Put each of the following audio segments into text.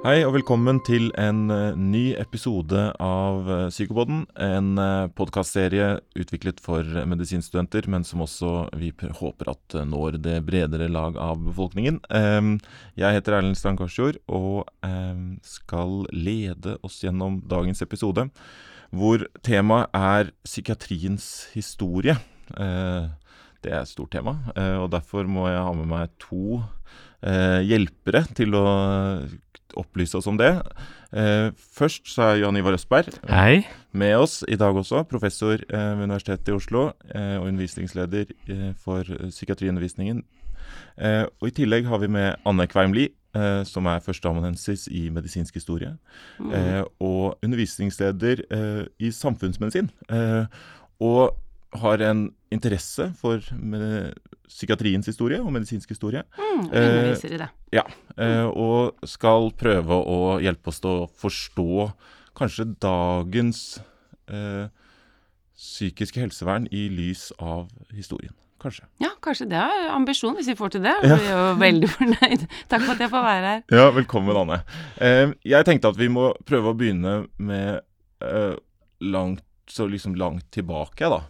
Hei og velkommen til en uh, ny episode av uh, Psykopoden. En uh, podkastserie utviklet for medisinstudenter, men som også vi håper at når det bredere lag av befolkningen. Um, jeg heter Erlend Strand Korsjord og um, skal lede oss gjennom dagens episode, hvor temaet er psykiatriens historie. det er et stort tema, og derfor må jeg ha med meg to hjelpere til å opplyse oss om det. Eh, først så er Jan Ivar Østberg Hei. med oss i dag også. Professor eh, ved Universitetet i Oslo eh, og undervisningsleder eh, for psykiatriundervisningen. Eh, og I tillegg har vi med Anne Kveimli, eh, som er førsteamanuensis i medisinsk historie. Mm. og undervisningsleder i samfunnsmedisin. og har en interesse for psykiatriens historie og medisinsk historie. Mm, underviser i det. Eh, ja, eh, og skal prøve å hjelpe oss til å forstå kanskje dagens eh, psykiske helsevern i lys av historien. Kanskje. Ja, kanskje det er ambisjonen, hvis vi får til det. Ja. Vi er jo veldig fornøyd. Takk for at jeg får være her. Ja, velkommen, Anne. Eh, jeg tenkte at vi må prøve å begynne med eh, langt, så liksom langt tilbake, da.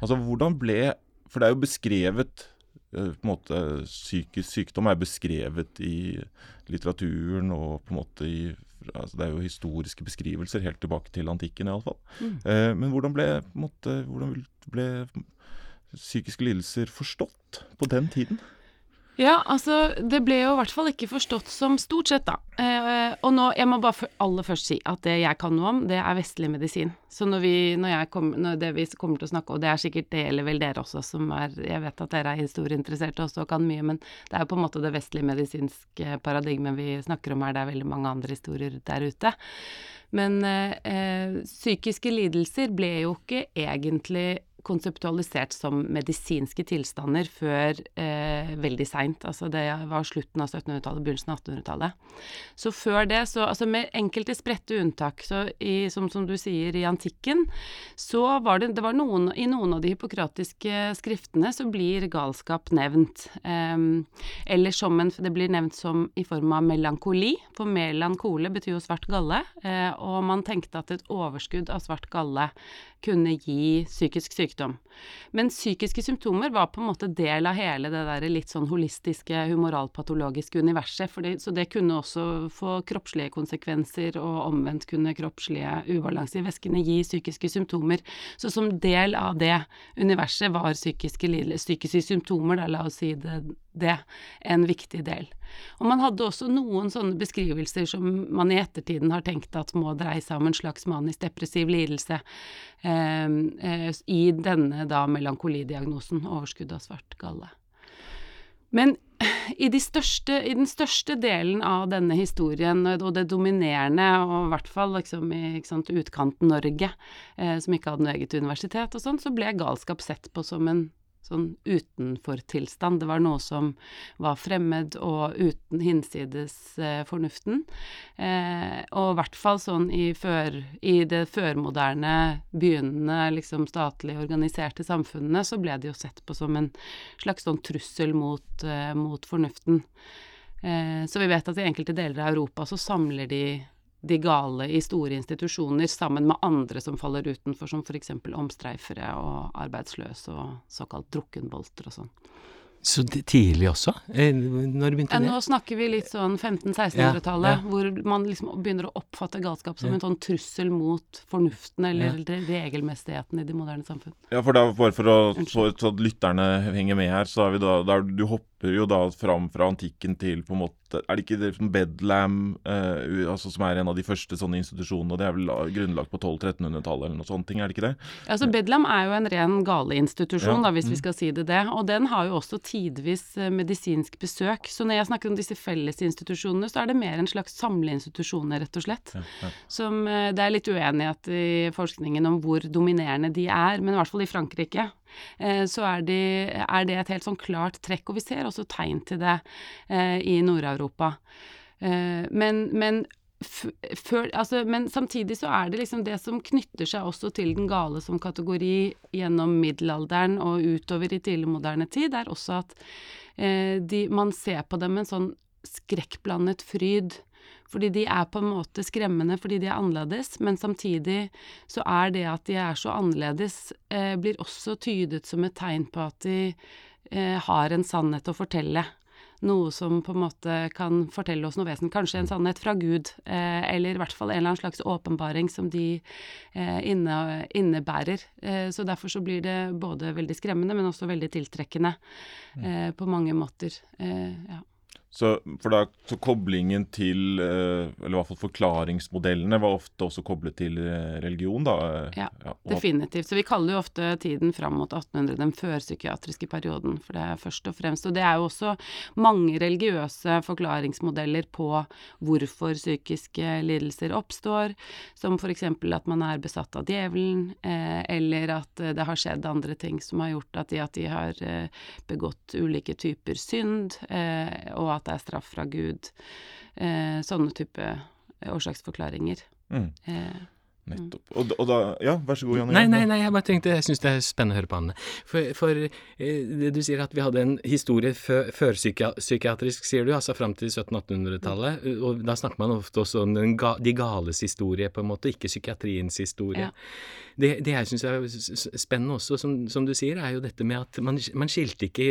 Altså, hvordan ble For det er jo beskrevet eh, på en måte Psykisk sykdom er beskrevet i litteraturen og på en måte i altså Det er jo historiske beskrivelser helt tilbake til antikken, iallfall. Mm. Eh, men hvordan ble, på en måte, hvordan ble psykiske lidelser forstått på den tiden? Ja, altså det ble jo i hvert fall ikke forstått som stort sett, da. Eh, og nå, jeg må bare aller først si at det jeg kan noe om, det er vestlig medisin. Så når vi, når kom, når det vi kommer til å snakke, og det er sikkert det gjelder vel dere også, som er Jeg vet at dere er historieinteresserte også og kan mye, men det er jo på en måte det vestlige medisinske paradigmet vi snakker om her. Det er veldig mange andre historier der ute. Men eh, eh psykiske lidelser ble jo ikke egentlig konseptualisert som medisinske tilstander før eh, veldig seint. Altså det var slutten av 1700-tallet, begynnelsen av 1800-tallet. Så før det, så altså med enkelte spredte unntak, så i, som, som, du sier, i antikken, så var det, det var noen, I noen av de hippokratiske skriftene så blir galskap nevnt. Eh, eller som en Det blir nevnt som i form av melankoli, for melankole betyr jo svart galle, eh, og man tenkte at et overskudd av svart galle kunne gi psykisk sykdom. Men psykiske symptomer var på en måte del av hele det der litt sånn holistiske, humoralpatologiske universet. Det, så det kunne også få kroppslige konsekvenser, og omvendt kunne kroppslige ubalanse i væskene gi psykiske symptomer. Så som del av det universet var psykiske, psykiske symptomer, da, la oss si det, det, en viktig del. Og man hadde også noen sånne beskrivelser som man i ettertiden har tenkt at må dreie seg om en slags manisk-depressiv lidelse eh, eh, i denne da melankolidiagnosen, overskudd av svart galle. Men i, de største, i, den største delen av denne historien, og det dominerende, og i hvert fall liksom i utkanten-Norge, eh, som ikke hadde noe eget universitet og sånn, så ble galskap sett på som en sånn utenfor-tilstand. Det var noe som var fremmed og uten hinsides eh, fornuften. Eh, og i hvert fall sånn i, før, i det førmoderne, begynnende liksom statlig organiserte samfunnene, så ble det jo sett på som en slags sånn trussel mot, eh, mot fornuften. Eh, så vi vet at i enkelte deler av Europa så samler de de gale i store institusjoner sammen med andre som faller utenfor, som f.eks. omstreifere og arbeidsløse og såkalt drukkenbolter og sånn. Så tidlig også? Eh, når begynte det? Nå snakker vi litt sånn 1500-1600-tallet, ja, ja. hvor man liksom begynner å oppfatte galskap som ja. en sånn trussel mot fornuften eller regelmessigheten i de moderne samfunn. Ja, for da, bare for å, så, så at lytterne henger med her, så er vi da der du hopper jo da fram fra antikken til på en måte Er det ikke det som Bedlam, eh, altså, som er en av de første sånne institusjonene, og det er vel grunnlagt på 1200-1300-tallet eller noe sånt, er det ikke det? Altså Bedlam er jo en ren galeinstitusjon, da, hvis mm. vi skal si det det, og den har jo også tidvis eh, medisinsk besøk. Så når jeg snakker om disse fellesinstitusjonene, så er det mer en slags samleinstitusjoner, rett og slett. Ja, ja. Som eh, det er litt uenighet i forskningen om hvor dominerende de er, men i hvert fall i Frankrike så er, de, er, det et helt sånn klart trekk. Og vi ser også tegn til det i Nord-Europa. men, men før, altså, men samtidig så er det liksom det som knytter seg også til den gale som kategori gjennom middelalderen og utover i tidlig moderne tid, er også at eh, de, man ser på dem med en sånn skrekkblandet fryd Fordi de er på en måte skremmende fordi de er annerledes, men samtidig så er det at de er så annerledes, eh, blir også tydet som et tegn på at de eh, har en sannhet å fortelle. Noe som på en måte kan fortelle oss noe vesen. Kanskje en sannhet fra Gud, eh, eller i hvert fall en eller annen slags åpenbaring som de eh, inne, innebærer. Eh, så derfor så blir det både veldig skremmende, men også veldig tiltrekkende eh, på mange måter. Eh, ja. Så, for da, så koblingen til, eh, eller i hvert fall forklaringsmodellene, var ofte også koblet til eh, religion, da? Ja, Ja, og Definitivt. Så vi kaller jo ofte tiden fram mot 1800 den førpsykiatriske perioden, for det er først og fremst. Og det er jo også mange religiøse forklaringsmodeller på hvorfor psykiske lidelser oppstår, som f.eks. at man er besatt av djevelen, eh, eller at eh, det har skjedd andre ting som har gjort at de, at de har eh, begått ulike typer synd, eh, og at det er straff fra Gud. Eh, sånne type årsaksforklaringer. Mm, Eh, nettopp. Og, og da Ja, vær så god, Janne. Nei, nei, nei, jeg bare tenkte, jeg syns det er spennende å høre på Anne. For, for eh, du sier at vi hadde en historie fø- førpsykiatrisk, sier du, altså fram til 1700-1800-tallet. Og da snakker man ofte også om den ga, de gales historie, på en måte, ikke psykiatriens historie. Ja. Det, det jeg syns er spennende også, som, som du sier, er jo dette med at man, man skilte ikke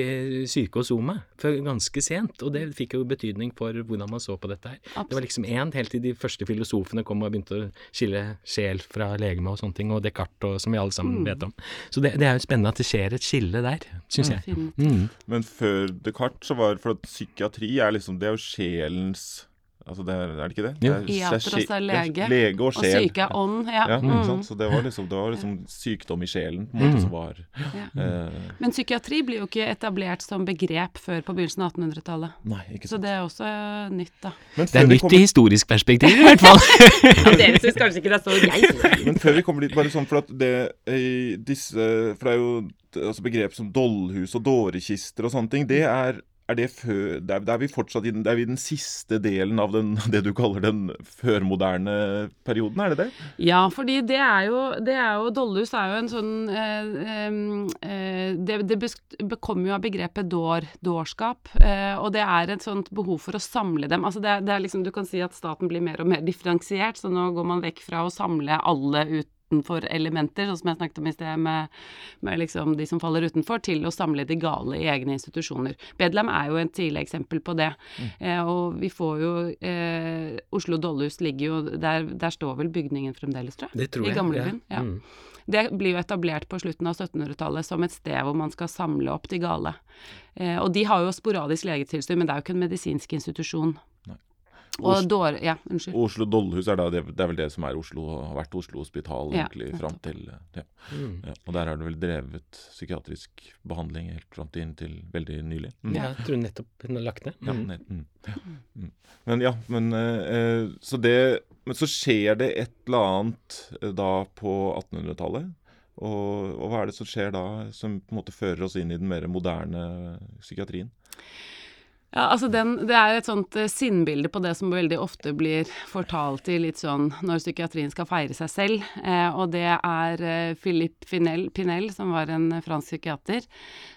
syke og soma før ganske sent. Og det fikk jo betydning for hvordan man så på dette her. Det var liksom én helt til de første filosofene kom og begynte å skille sjel fra legeme og sånne ting, og Descartes og som vi alle sammen Mm. vet om. Så det, det er jo spennende at det skjer et skille der, syns jeg. Mm. Men før Descartes så var For at psykiatri er liksom Det er jo sjelens Altså det er, er det ikke det? Ja. det er, Iatros er lege, lege og Og syke er ånd, ja. Ja, Mm. sant? Så det var liksom, det var liksom sykdom i sjelen på en måte Mm. som var Ja. eh, Men psykiatri blir jo ikke etablert som begrep før på begynnelsen av 1800-tallet. Nei, ikke Så det er også nytt, da. Men Det er nytt kommer- i historisk perspektiv, i hvert fall. Ja, dere syns kanskje ikke det er så greit? Men før vi kommer dit, bare sånn for at det disse For det er jo altså begrep som dollhus og dårekister og sånne ting. Det er er det før Det er, er vi fortsatt i den, det er vi den siste delen av den, det du kaller den førmoderne perioden, er det det? Ja, fordi det er jo, det er jo Dollhus er jo en sånn eh, eh, Det, det bekommer jo av begrepet dår, dårskap, eh, og det er et sånt behov for å samle dem. Altså det, er- liksom, Du kan si at staten blir mer og mer differensiert, så nå går man vekk fra å samle alle utenfor elementer, sånn som jeg snakket om i sted, med, med liksom de som faller utenfor, til å samle de gale i egne institusjoner. Bedlam er jo et tidlig eksempel på det. Eh, og vi får jo eh, Oslo Dollhus ligger jo der, der står vel bygningen fremdeles, tror jeg. Det tror I gamlebyen. Ja. Ja. Mm. Det blir jo etablert på slutten av 1700-tallet som et sted hvor man skal samle opp de gale. Eh, og de har jo sporadisk legetilsyn, men det er jo ikke en medisinsk institusjon. Nei. Og Os- dår... Ja, unnskyld. Oslo Dollhus er da det, det er vel det som er Oslo, har vært Oslo Hospital Ja, egentlig fram til ja, Mm. ja. Og der har det vel drevet psykiatrisk behandling helt fram til inntil veldig nylig. Mm. Ja, jeg tror nettopp hun har lagt ned. Ja, Mm. mm, ja, mm. Men ja, men eh, eh, så det Men så skjer det et eller annet eh, da på 1800-tallet. Og, og hva er det som skjer da, som på en måte fører oss inn i den mer moderne psykiatrien? Ja, altså den, Det er et sånt eh, sinnbilde på det som veldig ofte blir fortalt i litt sånn når psykiatrien skal feire seg selv. Eh, og det er eh, Philippe Pinel, Pinel, som var en fransk psykiater,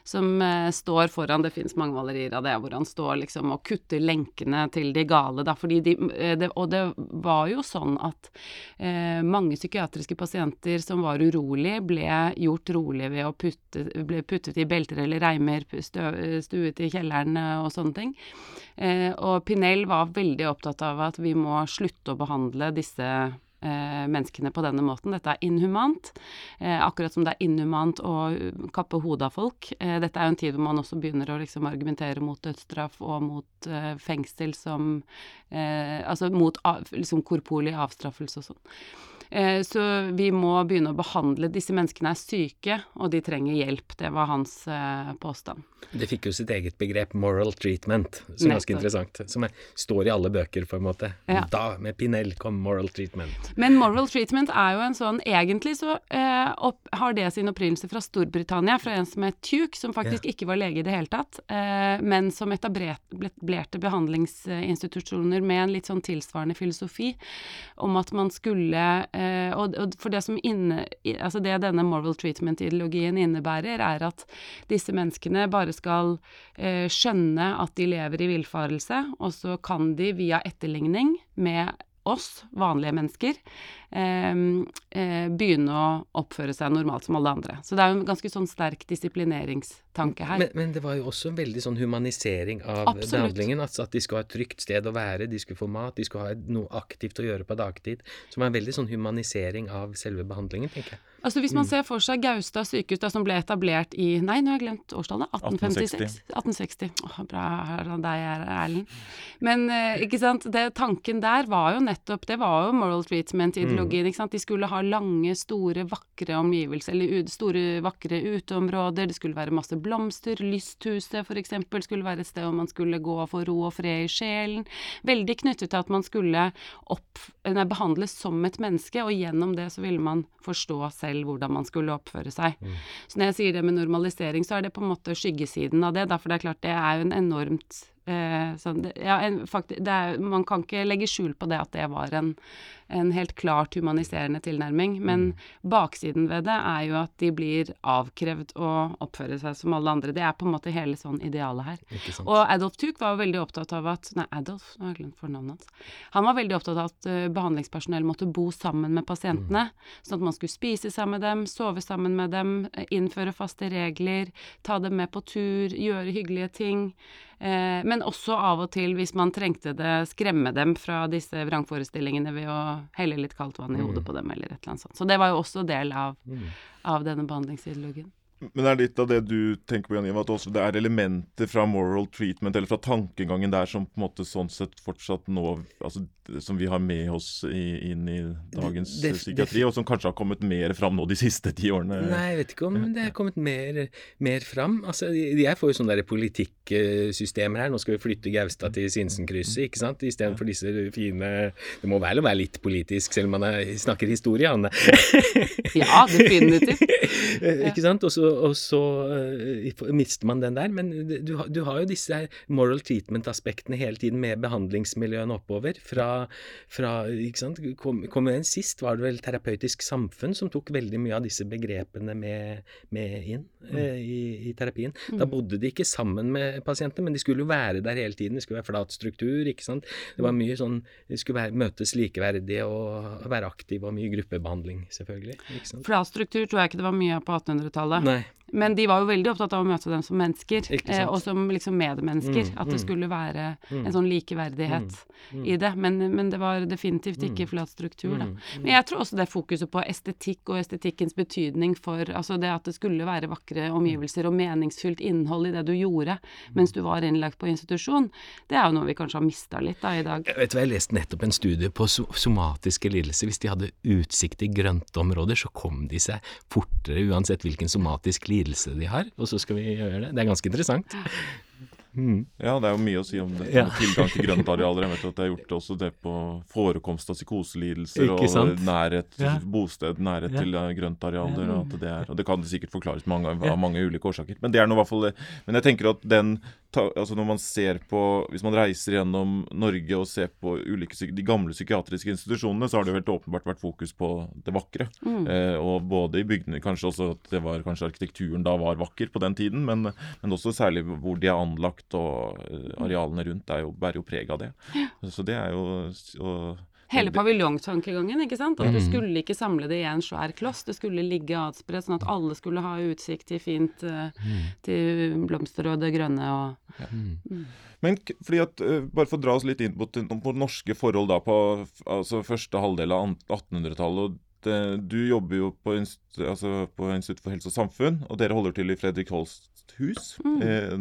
som eh, står foran Det fins mange malerier av det, hvor han står liksom og kutter lenkene til de gale. Da, fordi de, eh, det, og det var jo sånn at mange psykiatriske pasienter som var urolige, ble gjort rolige ved å putte, ble puttet i belter eller reimer, stø, stuet i kjelleren og sånne ting. Eh, og Pinel var veldig opptatt av at vi må slutte å behandle disse eh, menneskene på denne måten. Dette er inhumant, eh, akkurat som det er inhumant å uh, kappe hodet av folk. Dette er jo en tid hvor man også begynner å liksom argumentere mot dødsstraff og mot fengsel som Altså mot liksom korporlig avstraffelse og sånn. Eh, Så vi må begynne å behandle Disse menneskene er syke, og de trenger hjelp. Det var hans eh, påstand. Det fikk jo sitt eget begrep, moral treatment, som er ganske interessant. Som er, står i alle bøker, på en måte. Ja. Da, med Pinell, kom moral treatment. Men moral treatment er jo en sånn Egentlig så eh, opp, har det sin opprinnelse fra Storbritannia, fra en som het Tuke, som faktisk ikke var lege i det hele tatt, eh, men som etablerte behandlingsinstitusjoner med en litt sånn tilsvarende filosofi om at man skulle Eh, og, og, for det som inne, altså det denne moral treatment-ideologien innebærer, er at disse menneskene bare skal eh, skjønne at de lever i villfarelse, og så kan de via etterligning med oss, vanlige mennesker, eh, begynne å oppføre seg normalt som alle andre. Så det er jo en ganske sånn sterk disiplineringstanke her. Men, men det var jo også en veldig sånn humanisering av Absolutt. behandlingen. Altså at de skulle ha et trygt sted å være, de skulle få mat, de skulle ha noe aktivt å gjøre på dagtid. Som er en veldig sånn humanisering av selve behandlingen, tenker jeg. Altså Hvis man mm. ser for seg Gaustad sykehus, da, som ble etablert i Nei, nå har jeg glemt årstallet. 1856. 1860. 1860. Åh, bra av deg, Erlend. Men eh, ikke sant, det, tanken der var jo nettopp Det var jo moral treatment-ideologien. Mm. ikke sant? De skulle ha lange, store, vakre omgivelser, eller store, vakre uteområder. Det skulle være masse blomster. Lysthuset, eksempel, skulle være et sted hvor man skulle gå og få ro og fred i sjelen. Veldig knyttet til at man skulle opp, nei, behandles som et menneske, og gjennom det så ville man forstå selv hvordan man skulle oppføre seg. Mm. Så når jeg sier det med normalisering, så er det på en måte skyggesiden av det, Derfor for det er klart det er jo en enormt Eh, sånn, ja, en, faktisk, er, man kan ikke legge skjul på det at det var en, en helt klart humaniserende tilnærming. Men mm. baksiden ved det er jo at de blir avkrevd å oppføre seg som alle andre. Det er på en måte hele sånn idealet her. Og Adolf Tuk var veldig opptatt av at Nei, Adolf, nå har jeg glemt fornavnet hans. Han var veldig opptatt av at uh, behandlingspersonell måtte bo sammen med pasientene. Mm. Sånn at man skulle spise sammen med dem, sove sammen med dem, innføre faste regler, ta dem med på tur, gjøre hyggelige ting. Eh, men også av og til, hvis man trengte det, skremme dem fra disse vrangforestillingene ved å helle litt kaldt vann i hodet mm. på dem, eller et eller annet sånt. Så det var jo også del av, mm. av denne behandlingsideologien. Men er det litt av det du tenker på, Jan Ivar, at også det er elementer fra moral treatment, eller fra tankegangen der, som på en måte sånn sett fortsatt nå altså, Som vi har med oss i, inn i dagens det, det, psykiatri, og som kanskje har kommet mer fram nå de siste ti årene? Nei, jeg vet ikke om det har kommet mer, mer fram. Altså, jeg får jo sånne der politikksystemer her. Nå skal vi flytte Gaustad til Sinsenkrysset, ikke sant? Istedenfor disse fine Det må vel være litt politisk, selv om man er, snakker historie, Anne. ja, definitivt. ikke sant? Og så og så uh, mister man den der. Men du, du har jo disse moral treatment-aspektene hele tiden med behandlingsmiljøene oppover. Fra, fra ikke sant, kom, kom Sist var det vel Terapeutisk Samfunn som tok veldig mye av disse begrepene med, med inn uh, i, i, terapien. Da mm. bodde de ikke sammen med pasientene, men de skulle jo være der hele tiden. Det skulle være flat struktur. ikke sant? Det var mye sånn De skulle være, møtes likeverdige og være aktive, og mye gruppebehandling, selvfølgelig. Flat struktur tror jeg ikke det var mye av på 1800-tallet. Bye. Men de var jo veldig opptatt av å møte dem som mennesker, eh, og som liksom medmennesker. Mm, at det mm. skulle være mm. en sånn likeverdighet mm, mm. i det. Men, men, det var definitivt ikke mm. flat struktur, da. Men jeg tror også det fokuset på estetikk og estetikkens betydning for Altså det at det skulle være vakre omgivelser og meningsfylt innhold i det du gjorde mens du var innlagt på institusjon, det er jo noe vi kanskje har mista litt da i dag. Jeg vet hva, jeg leste nettopp en studie på somatiske lidelser. Hvis de hadde utsikt i grøntområder, så kom de seg fortere uansett hvilken somatisk lidelse lidelse de har, og så skal vi gjøre det. Det er ganske interessant. Mm. Ja, det er jo mye å si om det. Ja. Tilgang til grøntarealer. Jeg vet at det er gjort også det på forekomst av psykoselidelser og nærhet ja. bosted, nærhet ja. til eh, grøntarealer. Og, det er, og det kan det sikkert forklares mange, av mange ulike årsaker. Men det er noe i hvert fall Men jeg tenker at den ta, altså når man ser på Hvis man reiser gjennom Norge og ser på ulike, de gamle psykiatriske institusjonene, så har det jo helt åpenbart vært fokus på det vakre. Mm. Eh, og både i bygdene Kanskje også at det var, kanskje arkitekturen da var vakker på den tiden, men, men også særlig hvor de er anlagt og uh, arealene rundt er jo, bærer jo preg av det. Ja. Så det er jo og, Hele paviljongtankegangen, ikke sant. At du mm. skulle ikke samle det i en svær kloss. Det skulle ligge adspredt, sånn at alle skulle ha utsikt til fint uh, til blomster og det grønne og ja. mm. Men fordi at, uh, bare for å dra oss litt inn på, på norske forhold da på altså første halvdel av 1800-tallet. Du jobber jo på, altså på Institutt for helse og samfunn, og dere holder til i Fredrik Holst hus. Mm. Eh,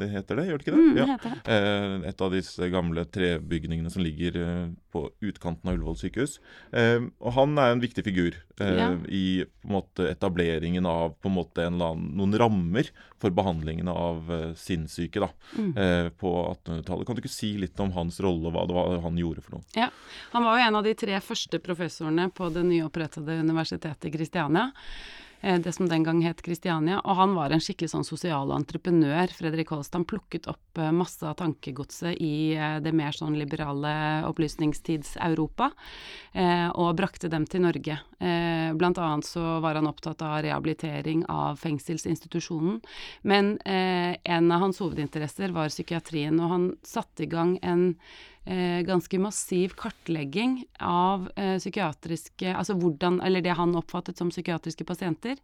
det heter det, gjør det ikke det? Mm, ja. det. Eh, et av disse gamle trebygningene som ligger eh, på utkanten av Ullevål sykehus. Eh, og han er en viktig figur eh, ja. i på en måte etableringen av på en måte en annen, noen rammer for behandlingen av eh, sinnssyke da, mm. på 1800-tallet. Kan du ikke si litt om hans rolle og hva det var han gjorde for noe? Ja, Han var jo en av de tre første professorene på det nyopprettede universitetet i Kristiania. eh, det som den gang het Kristiania. Og han var en skikkelig sånn sosial entreprenør, Fredrik Holst. Han plukket opp eh, masse av tankegodset i eh, det mer sånn liberale opplysningstids-Europa, eh, og brakte dem til Norge. Eh, blant annet så var han opptatt av rehabilitering av fengselsinstitusjonen. Men eh, en av hans hovedinteresser var psykiatrien, og han satte i gang en eh, ganske massiv kartlegging av psykiatriske Altså hvordan Eller det han oppfattet som psykiatriske pasienter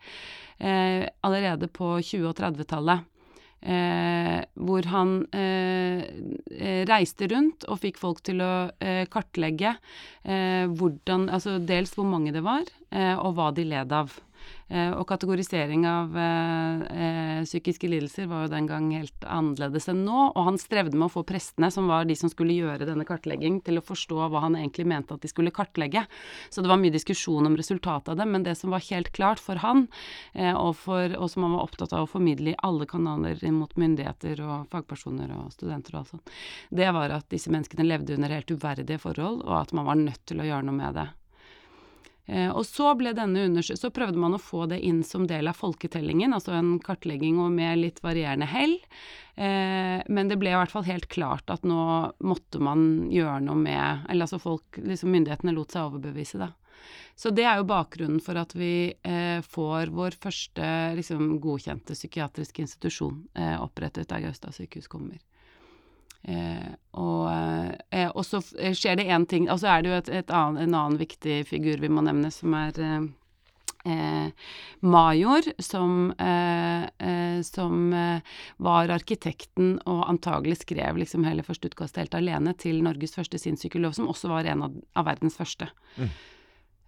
allerede på 20- og 30-tallet. Eh, hvor han eh, eh, reiste rundt og fikk folk til å eh, kartlegge hvordan Altså dels hvor mange det var, og hva de led av. Eh, og kategorisering av eh, eh, psykiske lidelser var jo den gang helt annerledes enn nå, og han strevde med å få prestene, som var de som skulle gjøre denne kartlegging, til å forstå hva han egentlig mente at de skulle kartlegge. Så det var mye diskusjon om resultatet av det, men det som var helt klart for han, og, for, og som han var opptatt av å formidle i alle kanaler mot myndigheter og fagpersoner og studenter og alt sånt, det var at disse menneskene levde under helt uverdige forhold, og at man var nødt til å gjøre noe med det. Eh, og så så prøvde man å få det inn som del av folketellingen, altså en kartlegging og med litt varierende hell. Eh, men det ble i hvert fall helt klart at nå måtte man gjøre noe med Eller altså folk, liksom myndighetene lot seg overbevise, da. Så det er jo bakgrunnen for at vi eh, får vår første liksom, godkjente psykiatriske institusjon opprettet da Gaustad sykehus kommer. Eh, og, eh, og, så skjer det én ting Og så er det jo et, et annen, en annen viktig figur vi må nevne, som er eh, eh Major, som, eh, eh, som var arkitekten og antagelig skrev liksom hele første utkast helt alene til Norges første sinnssykellov, som også var en av, av verdens første. Mm.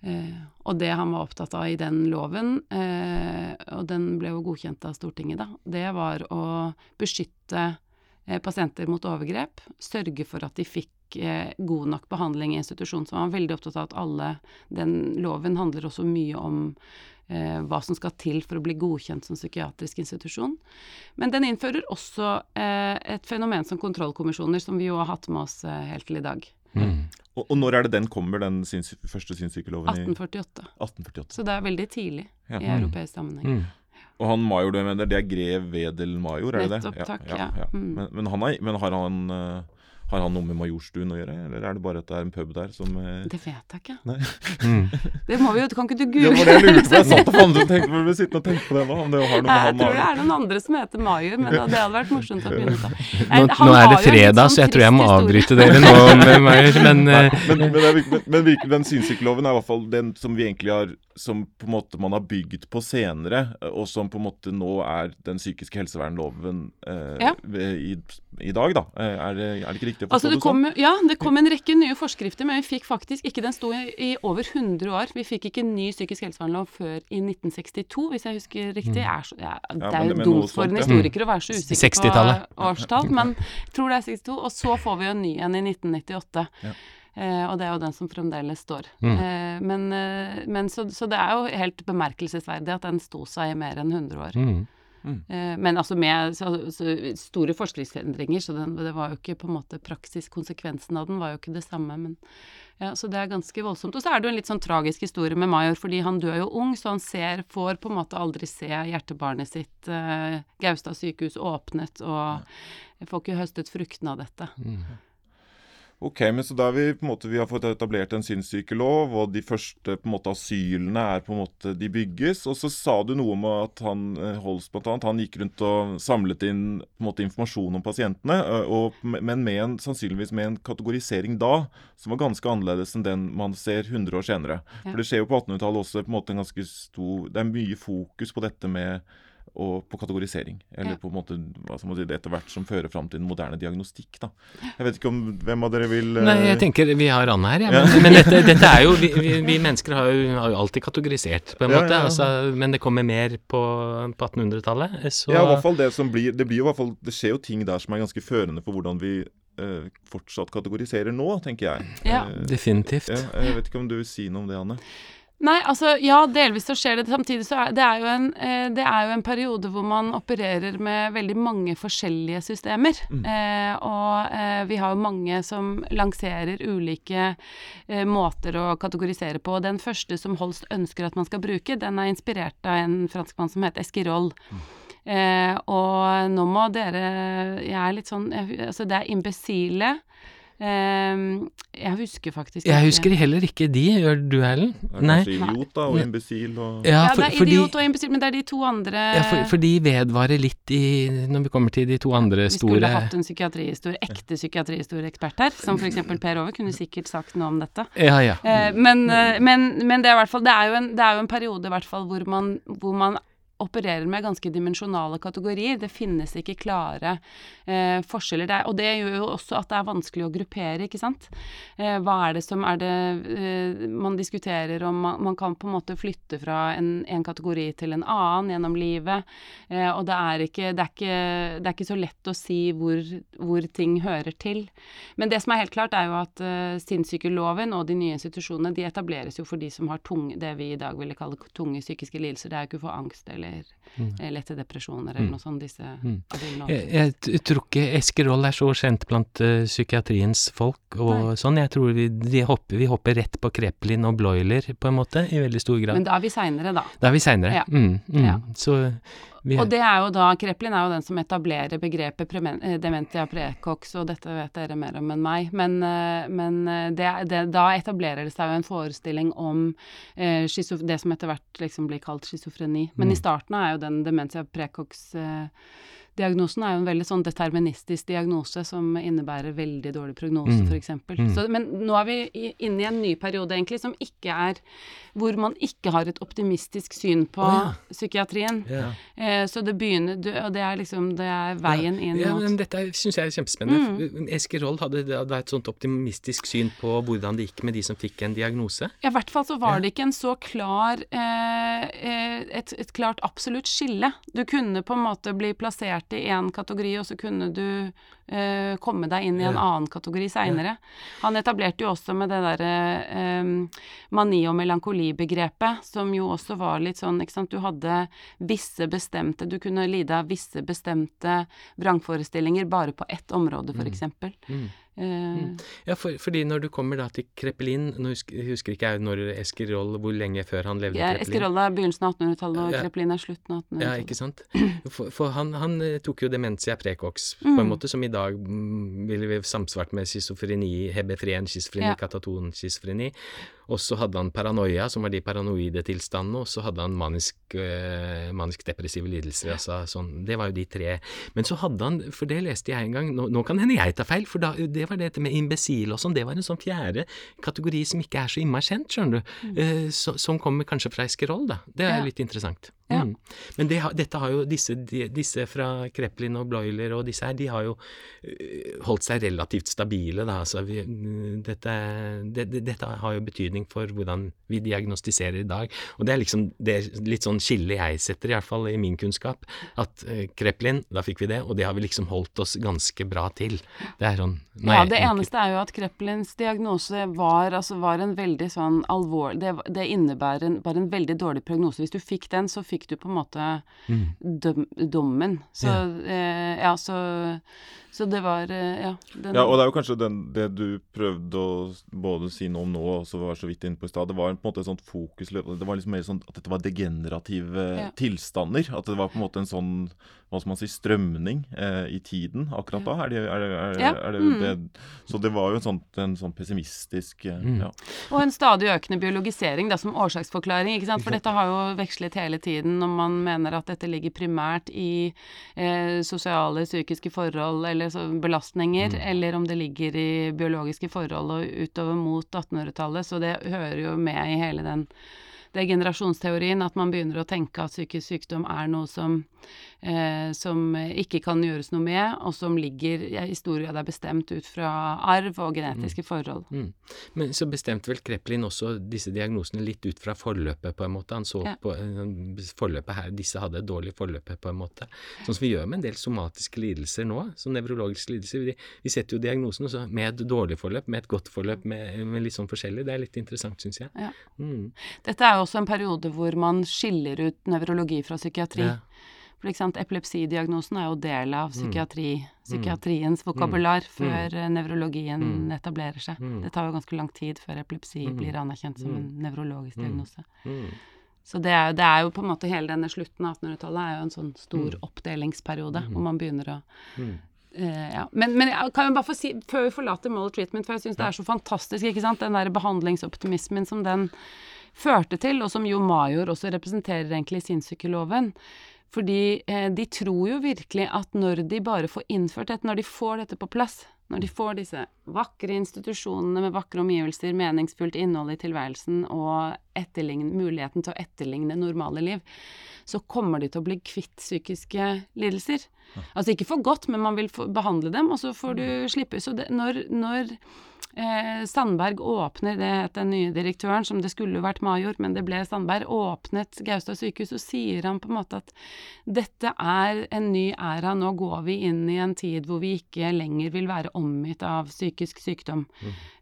Eh, og det han var opptatt av i den loven, eh, og den ble jo godkjent av Stortinget, da, det var å beskytte Eh, pasienter mot overgrep, sørge for at de fikk eh, god nok behandling i institusjon. Så man var veldig opptatt av at alle Den loven handler også mye om eh, hva som skal til for å bli godkjent som psykiatrisk institusjon. Men den innfører også eh, et fenomen som kontrollkommisjoner, som vi jo har hatt med oss eh, helt til i dag. Mm. Og, og, når er det den kommer, den syns, første sinnssykeloven? 1848. 1848. Så det er veldig tidlig ja. i europeisk sammenheng. Mm. Og han major du mener, det er grev Wedel Major, er det det? Nettopp, takk, ja. ja. Mm. Men, men, han er, men, har han uh, har han noe med Majorstuen å gjøre, eller er det bare at det er en pub der som eh... Det vet jeg ikke. Mm. Det må vi jo Kan ikke du google? Det var det jeg lurte på. Jeg satt og fant ut tenkte på, sitte og tenke på det nå. Om det har noe med jeg han tror det er noen andre som heter Major, men det hadde vært morsomt å begynne å Nå, nå er det fredag, sånn så jeg tror jeg må avbryte dere nå med Major, men, uh... men, men, men, men, virkelig, den synssykeloven er i hvert fall den som vi egentlig har som på en måte man har bygd på senere, og som på en måte nå er den psykiske helsevernloven eh, ja. i, i, dag, da. Eh, er det, er det ikke riktig å forstå altså, det, kom, sånn? Ja, det kom en rekke nye forskrifter, men vi fikk faktisk ikke Den sto i, i over 100 år. Vi fikk ikke ny psykisk helsevernlov før i 1962, hvis jeg husker riktig. Mm. Er så, ja, det er jo dumt for en historiker å være så usikker på årstall, men jeg tror det er 62. Og så får vi jo en ny en i 1998. Ja. Eh, og det er jo den som fremdeles står. Mm. Eh, men, eh, men så, så, det er jo helt bemerkelsesverdig at den sto seg i mer enn 100 år. Mm. Mm. Eh, men altså med store forskriftsendringer, så den, det var jo ikke på en måte praksis. Konsekvensen av den var jo ikke det samme, men ja, Så det er ganske voldsomt. Og så er det jo en litt sånn tragisk historie med Major, fordi han dør jo ung, så han ser, får på en måte aldri se hjertebarnet sitt, eh, Gaustad sykehus, åpnet, og får ikke høstet fruktene av dette. Mm. Ok, men så da har vi måte, vi har fått etablert en sinnssykelov, og de første på en måte asylene er på en måte, de bygges. Og så sa du noe om at han eh, Holst blant annet, han gikk rundt og samlet inn på en måte informasjon om pasientene, og, men med en, sannsynligvis med en kategorisering da som var ganske annerledes enn den man ser 100 år senere. Ja. For det skjer jo på 1800-tallet også på en måte en ganske stor Det er mye fokus på dette med og på kategorisering. Eller ja. på en måte hva skal man si, det etter hvert som fører fram til en moderne diagnostikk. da. Jeg vet ikke om hvem av dere vil uh... Nei, jeg tenker vi har Anne her, ja. Men, ja. men dette, dette, er jo vi, vi, mennesker har jo, har jo, alltid kategorisert, på en måte. Altså, men det kommer mer på, på 1800-tallet. Så Ja, i hvert fall det som blir Det blir jo i hvert fall Det skjer jo ting der som er ganske førende for hvordan vi uh, fortsatt kategoriserer nå, tenker jeg. Ja, uh, definitivt. Ja, jeg vet ikke om du vil si noe om det, Anne? Nei, altså ja, delvis så skjer det. Samtidig så er det er jo en, eh, det er jo en periode hvor man opererer med veldig mange forskjellige systemer. Eh, og eh, vi har jo mange som lanserer ulike eh, måter å kategorisere på. Den første som Holst ønsker at man skal bruke, den er inspirert av en franskmann som heter Esquirol. Eh, og nå må dere Jeg er litt sånn jeg, Altså, det er imbesile. Eh, jeg husker faktisk Jeg husker heller ikke de, gjør du, Erlend? Er Nei. kanskje idiot da, og imbesil og Ja, Ja, det er fordi, idiot og imbesil, men det er de to andre ja for, for de vedvarer litt i Når vi kommer til de to andre store Vi skulle hatt en psykiatrihistorie, ekte psykiatrihistorieekspert her, som f.eks. Per Ove kunne sikkert sagt noe om dette. Ja, ja. Eh, men, eh, men, men det er i hvert fall Det er jo en, det er jo en periode i hvert fall hvor man, hvor man opererer med ganske dimensjonale kategorier. Det finnes ikke klare eh, forskjeller der. Og det gjør jo også at det er vanskelig å gruppere, ikke sant. Eh, hva er det som er det eh, Man diskuterer om man, man kan på en måte flytte fra en, en kategori til en annen gjennom livet. Eh, og det er, ikke, det, er ikke, det er ikke så lett å si hvor, hvor ting hører til. Men det som er helt klart, er jo at uh, sinnssykeloven og de nye institusjonene de etableres jo for de som har tunge, det vi i dag ville kalle tunge psykiske lidelser. Det er jo ikke for angst eller good eh, lette depresjoner eller Mm. noe sånt. Disse Mm. jeg, Jeg, jeg tror ikke Eskerol er så kjent blant uh, psykiatriens folk og Nei. sånn. Jeg tror vi, hopper, vi hopper rett på Kreplin og Bloiler, på en måte, i veldig stor grad. Men da er vi seinere, da. da er vi seinere. Ja. Mm, mm. Ja. Så vi Og det er jo da, Kreplin er jo den som etablerer begrepet eh, dementia precox, og dette vet dere mer om enn meg. Men, men det, det, da etablerer det seg jo en forestilling om eh, det som etter hvert liksom blir kalt schizofreni. Men Mm. i starten er jo den dementia precox eh, Diagnosen er jo en veldig sånn deterministisk diagnose som innebærer veldig dårlig prognose, Mm. eksempel. Mm. Så, men nå er vi inne i en ny periode, egentlig, som ikke er Hvor man ikke har et optimistisk syn på oh, ja. psykiatrien. Yeah. Eh, så det begynner Og det er liksom Det er veien inn Ja, men dette syns jeg er kjempespennende. Eskerol hadde da da et sånt optimistisk syn på hvordan det gikk med de som fikk en diagnose. Ja, i hvert fall så var Ja. det ikke en så klar eh, eh, et, et klart absolutt skille. Du kunne på en måte bli plassert i én kategori, og så kunne du eh, komme deg inn i en Ja. annen kategori seinere. Han etablerte jo også med det derre eh, mani- og melankolibegrepet, som jo også var litt sånn, ikke sant, du hadde visse bestemte Du kunne lide av visse bestemte vrangforestillinger bare på ett område, for Mm. Mm. Eh, Ja, for, fordi når du kommer da til Kreppelin Nå husker, husker ikke jeg når Eskerol hvor lenge før han levde Ja, Kreppelin. Roll er begynnelsen av 1800-tallet, og Ja. Kreplin er slutten av 1800-tallet. Ja, ikke sant? For, for han, han eh, tok jo demensia precox, på en Mm. måte, som i dag mm, ville vi samsvart med schizofreni, hebefren schizofreni, Ja. kataton schizofreni. Og så hadde han paranoia, som var de paranoide tilstandene, og så hadde han manisk, øh, manisk-depressive lidelser. Altså, sånn, det var jo de tre. Men så hadde han, for det leste jeg en gang, nå, nå kan hende jeg tar feil, for da, det var dette med imbesil og sånn, det var en sånn fjerde kategori som ikke er så innmari kjent, skjønner du, eh, så, som kommer kanskje fra Eskerol, da. Det er Mm. Ja. litt interessant. Ja. Mm. Men det, dette har jo disse, disse fra Kreplin og Bloiler og disse her, de har jo øh, holdt seg relativt stabile, da. Så vi, mm, dette, det, det, dette har jo betydning for hvordan vi diagnostiserer i dag. Og det er liksom det er litt sånn skille jeg setter, i hvert fall i min kunnskap. At øh, Kreplin, da fikk vi det, og det har vi liksom holdt oss ganske bra til. Det er sånn Ja, det eneste er jo at Kreplins diagnose var, altså, var en veldig sånn alvorlig Det, det innebærer en, bare en veldig dårlig prognose. Hvis du fikk den, så fikk du på en måte Mm. døm, dommen. Så Ja. eh, ja, så Så det var eh, Ja. Den, Ja, og det er jo kanskje den, det du prøvde å både si noe om nå og så var så vidt inne på i stad. Det var på en måte et sånt fokus Det var liksom mer sånn at dette var degenerative Ja. tilstander. At det var på en måte en sånn hva skal man si, strømning eh, i tiden akkurat da. Er det, er det, er, Ja, er det, mm. det Så det var jo en sånn, en sånn pessimistisk eh, Mm. ja. Og en stadig økende biologisering da, som årsaksforklaring. ikke sant? For dette har jo vekslet hele tiden når man mener at dette ligger primært i eh, sosiale, psykiske forhold eller så belastninger, Mm. eller om det ligger i biologiske forhold og utover mot 1800-tallet. Så det hører jo med i hele den det er generasjonsteorien at man begynner å tenke at psykisk sykdom er noe som eh, som ikke kan gjøres noe med, og som ligger i stor grad er bestemt ut fra arv og genetiske forhold. Mm. Men så bestemte vel Kreplin også disse diagnosene litt ut fra forløpet, på en måte. Han så Ja. på eh, forløpet her, disse hadde et dårlig forløp, på en måte. Sånn som vi gjør med en del somatiske lidelser nå, som nevrologiske lidelser. Vi, vi setter jo diagnosen også med et dårlig forløp, med et godt forløp, med, med litt sånn forskjellig. Det er litt interessant, syns jeg. Ja. Mm. Dette er jo også en periode hvor man skiller ut nevrologi fra psykiatri. Ja. For ikke epilepsidiagnosen er jo del av Mm. psykiatriens vokabular før mm. nevrologien Mm. etablerer seg. Mm. Det tar jo ganske lang tid før epilepsi Mm. blir anerkjent som en nevrologisk Mm. diagnose. Mm. Så det er, det er jo på en måte hele denne slutten av 1800-tallet er jo en sånn stor Mm. oppdelingsperiode, hvor man begynner å Mm. Eh, ja. Men, men jeg kan jo bare få si, før vi forlater moral treatment, for jeg syns det er så fantastisk, ikke sant, den der behandlingsoptimismen som den førte til, og som jo Major også representerer egentlig i sinnssykeloven. Fordi eh, de tror jo virkelig at når de bare får innført dette, når de får dette på plass, når de får disse vakre institusjonene med vakre omgivelser, meningsfullt innhold i tilværelsen og muligheten til å etterligne normale liv, så kommer de til å bli kvitt psykiske lidelser. Altså ikke for godt, men man vil behandle dem, og så får du slippe. Så det, når, når eh, Sandberg åpner, det het den nye direktøren, som det skulle vært Major, men det ble Sandberg, åpnet Gaustad sykehus, så sier han på en måte at dette er en ny æra, nå går vi inn i en tid hvor vi ikke lenger vil være omgitt av psykisk sykdom.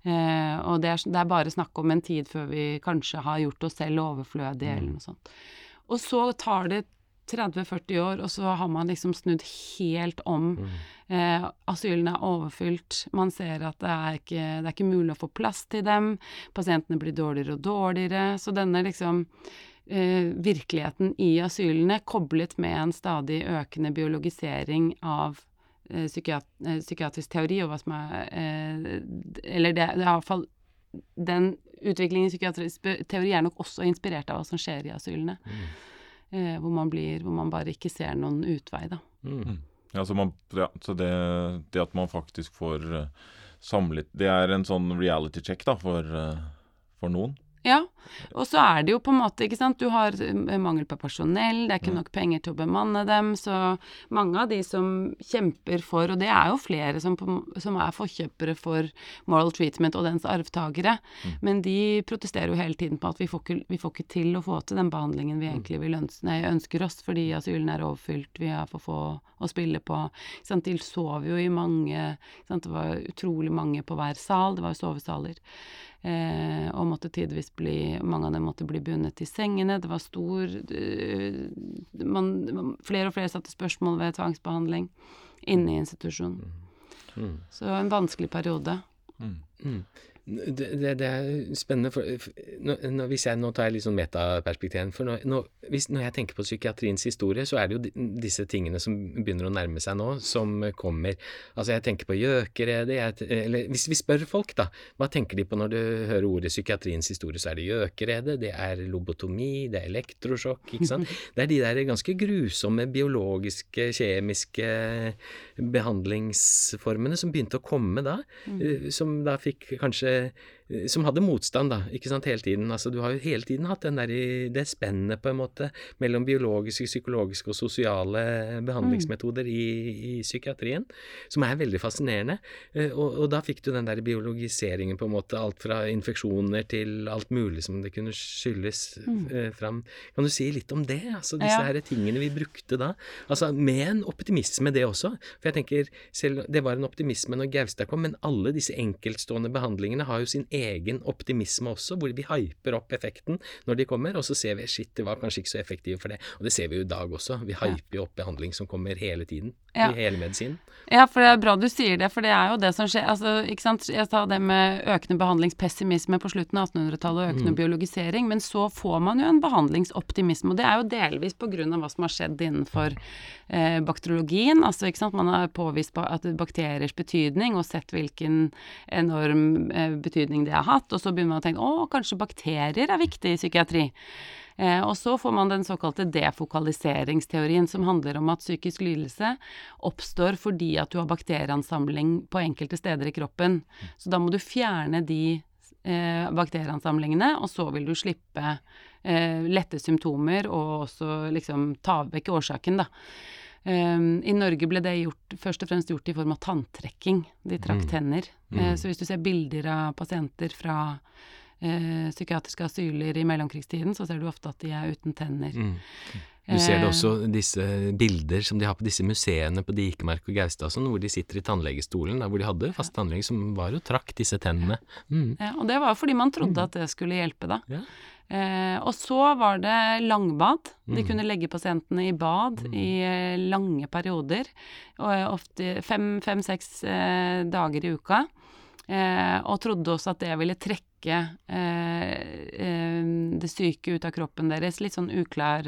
Eh, og det er, det er bare snakk om en tid før vi kanskje har gjort oss selv overflødige, eller noe sånt. Og så tar det 30-40 år, og så har man liksom snudd helt om. Eh, asylene er overfylt. Man ser at det er, ikke, det er ikke mulig å få plass til dem. Pasientene blir dårligere og dårligere. Så denne liksom eh, virkeligheten i asylene, koblet med en stadig økende biologisering av eh, psykiat eh, psykiatrisk teori, og hva som er eh, Eller det, det er iallfall Den utviklingen i psykiatrisk teori er nok også inspirert av hva som skjer i asylene. Eh, hvor man blir Hvor man bare ikke ser noen utvei, da. Mm. Ja, så, man, ja, så det, det at man faktisk får eh, samlet Det er en sånn reality check da, for, eh, for noen. Ja, og så er det jo på en måte, ikke sant, du har eh, mangel på personell, det er ikke nok penger til å bemanne dem, så mange av de som kjemper for, og det er jo flere som, på, som er forkjøpere for moral treatment og dens arvtagere, men de protesterer jo hele tiden på at vi får, ikke, vi får ikke til å få til den behandlingen vi egentlig vil ønske, nei, ønsker oss, fordi asylen er overfylt, vi har for få å spille på. Ikke sant? De sov jo i mange, sant? det var utrolig mange på hver sal, det var jo sovesaler. Eh, og måtte tidvis bli Mange av dem måtte bli bundet til sengene. Det var stor eh, man, Flere og flere satte spørsmål ved tvangsbehandling inne i institusjonen. Mm. Så en vanskelig periode. Mm. Det, det, det er spennende, for, nå, nå, hvis jeg, nå tar jeg litt sånn metaperspektiv. For når, nå, hvis, når jeg tenker på psykiatriens historie, så er det jo di, disse tingene som begynner å nærme seg nå, som kommer. Altså jeg tenker på gjøkeredet, eller hvis vi spør folk, da, hva tenker de på når du hører ordet psykiatriens historie, så er det gjøkeredet, det er lobotomi, det er elektrosjokk, ikke sant. Det er de der ganske grusomme biologiske, kjemiske behandlingsformene som begynte å komme da, eh, som da fikk kanskje eh, som hadde motstand, da, ikke sant, hele tiden. Altså, du har jo hele tiden hatt den der, i- det spennet, på en måte, mellom biologiske, psykologiske og sosiale behandlingsmetoder i, i psykiatrien, som er veldig fascinerende. Eh, Og, og da fikk du den der biologiseringen, på en måte, alt fra infeksjoner til alt mulig som det kunne skyldes mm. fram. Kan du si litt om det? Altså disse Ja. her tingene vi brukte da. Altså med en optimisme, det også. For jeg tenker, selv det var en optimisme når Gaustad kom, men alle disse enkeltstående behandlingene har jo sin egen optimisme også, hvor vi hyper opp effekten når de kommer, og så ser vi shit, det var kanskje ikke så effektive for det. Og det ser vi jo i dag også. Vi hyper jo opp behandling som kommer hele tiden. Ja. I hele medisinen. Ja, for det er bra du sier det, for det er jo det som skjer. Altså, ikke sant? Jeg sa det med økende behandlingspessimisme på slutten av 1800-tallet og økende biologisering, men så får man jo en behandlingsoptimisme, og det er jo delvis på grunn av hva som har skjedd innenfor eh, bakteriologien. Altså, ikke sant? Man har påvist at bakteriers betydning og sett hvilken enorm eh, betydning det har hatt, og så begynner man å tenke å, kanskje bakterier er viktig i psykiatri. Eh, og så får man den såkalte defokaliseringsteorien, som handler om at psykisk lidelse oppstår fordi at du har bakterieansamling på enkelte steder i kroppen. Så da må du fjerne de eh, bakterieansamlingene, og så vil du slippe eh, lette symptomer og også liksom ta vekk årsaken, da. Um, I Norge ble det gjort, først og fremst gjort i form av tanntrekking. De trakk Mm. tenner. Mm. Eh, så hvis du ser bilder av pasienter fra uh, psykiatriske asyler i mellomkrigstiden, så ser du ofte at de er uten tenner. Mm. Du ser det også disse bilder som de har på disse museene på Dikemark og Gaustad sånn, hvor de sitter i tannlegestolen, der hvor de hadde fast tannlege som var og trakk disse tennene. Mm. Ja, og det var fordi man trodde at det skulle hjelpe, da. Ja. Eh, og så var det langbad. De Mm. kunne legge pasientene i bad i eh, lange perioder, og eh, ofte fem-seks eh, dager i uka. Eh, og trodde også at det ville trekke eh, det syke ut av kroppen deres. Litt sånn uklar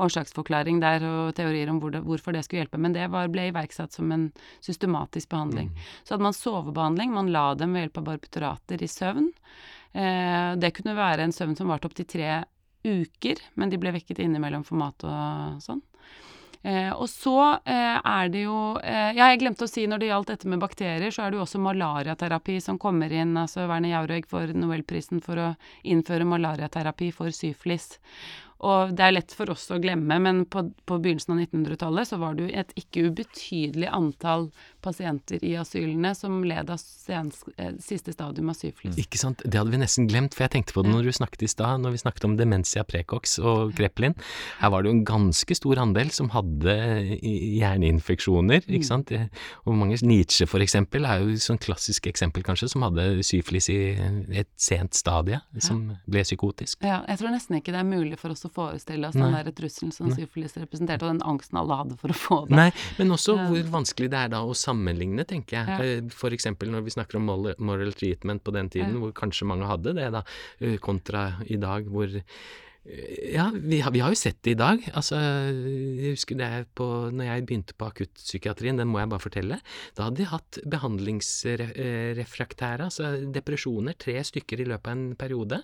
årsaksforklaring der og teorier om hvor det, hvorfor det skulle hjelpe. Men det var, ble iverksatt som en systematisk behandling. Mm. Så hadde man sovebehandling, man la dem ved hjelp av barbiturater i søvn. Eh, det kunne være en søvn som varte opptil tre uker, men de ble vekket innimellom for mat og sånn. Eh, og så eh, er det jo eh, Ja, jeg glemte å si når det gjaldt dette med bakterier, så er det jo også malariaterapi som kommer inn. Altså Werner Jaurøeg får Nobelprisen for å innføre malariaterapi for syflis. Og det er lett for oss å glemme, men på, på begynnelsen av 1900-tallet så var det jo et ikke ubetydelig antall pasienter i asylene som led av sens, eh, siste stadium av syflis. Ikke sant, det hadde vi nesten glemt, for jeg tenkte på det når du snakket i stad, når vi snakket om demensia precox og Kreplin. Her var det jo en ganske stor andel som hadde hjerneinfeksjoner, ikke sant. Og mange, Nietzsche for eksempel, er jo sånn klassisk eksempel kanskje, som hadde syflis i et sent stadie, som ble psykotisk. Ja, jeg tror nesten ikke det er mulig for oss å forestille oss den der trusselen som syfilis representerte, og den angsten alle hadde for å få det. Nei, men også hvor vanskelig det er da å sammenligne, tenker jeg. Ja. F.eks. For eksempel når vi snakker om moral, treatment på den tiden, Ja. hvor kanskje mange hadde det, da, eh, kontra i dag hvor eh, ja, vi har, vi har jo sett det i dag. Altså, jeg husker det på Når jeg begynte på akuttpsykiatrien, den må jeg bare fortelle, da hadde de hatt behandlingsrefraktære, altså depresjoner, tre stykker i løpet av en periode.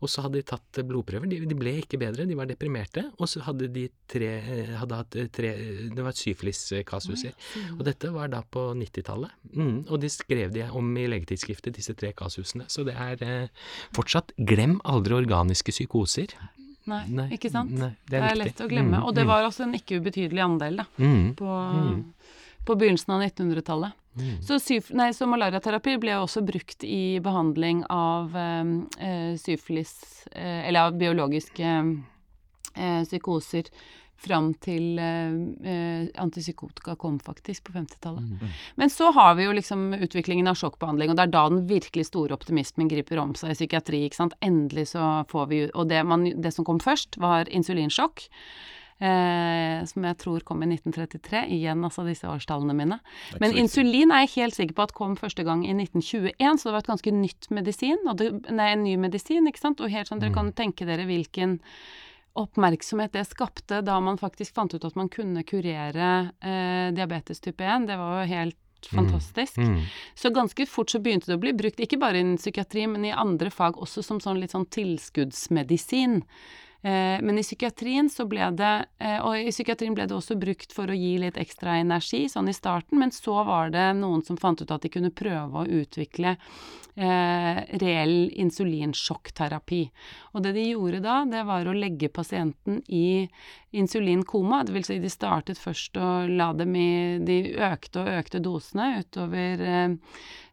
Og så hadde de tatt blodprøver. De, de ble ikke bedre, de var deprimerte. Og så hadde de tre eh, hadde hatt tre Det var et syfilis-kasuser. Og dette var da på 90-tallet. Mm, og de skrev de om i legetidsskriftet, disse tre kasusene. Så det er eh, fortsatt Glem aldri organiske psykoser. Nei, Nei, ikke sant? nei, det, er viktig. lett å glemme. Mm, Og det mm, var også en ikke ubetydelig andel, da, mm, på, Mm. på begynnelsen av 1900-tallet. mm. Så, nei, så malariaterapi ble også brukt i behandling av eh, eh, syfilis, eh, eller av biologiske eh, psykoser, fram til eh, eh, antipsykotika kom faktisk på 50-tallet. Mm. Men så har vi jo liksom utviklingen av sjokkbehandling, og det er da den virkelig store optimismen griper om seg i psykiatri, ikke sant. Endelig så får vi jo Og det, man, det som kom først, var insulinsjokk. Eh, som jeg tror kom i 1933. Igjen altså disse årstallene mine. Men insulin er jeg helt sikker på at kom første gang i 1921, så det var et ganske nytt medisin. Og det, nei, en ny medisin, ikke sant. Og helt sånn, dere kan tenke dere hvilken oppmerksomhet det skapte da man faktisk fant ut at man kunne kurere eh, diabetes type 1. Det var jo helt fantastisk. Mm. Så ganske fort så begynte det å bli brukt, ikke bare innen psykiatri, men i andre fag også som sånn litt sånn tilskuddsmedisin. Eh, men i psykiatrien det eh, i psykiatrien ble det også brukt for å gi litt ekstra energi, sånn i starten, men så var det noen som fant ut at de kunne prøve å utvikle eh, reell insulinsjokkterapi. Og det de gjorde da, det var å legge pasienten i insulinkoma, det vil si de startet først å la dem i De økte og økte dosene utover eh,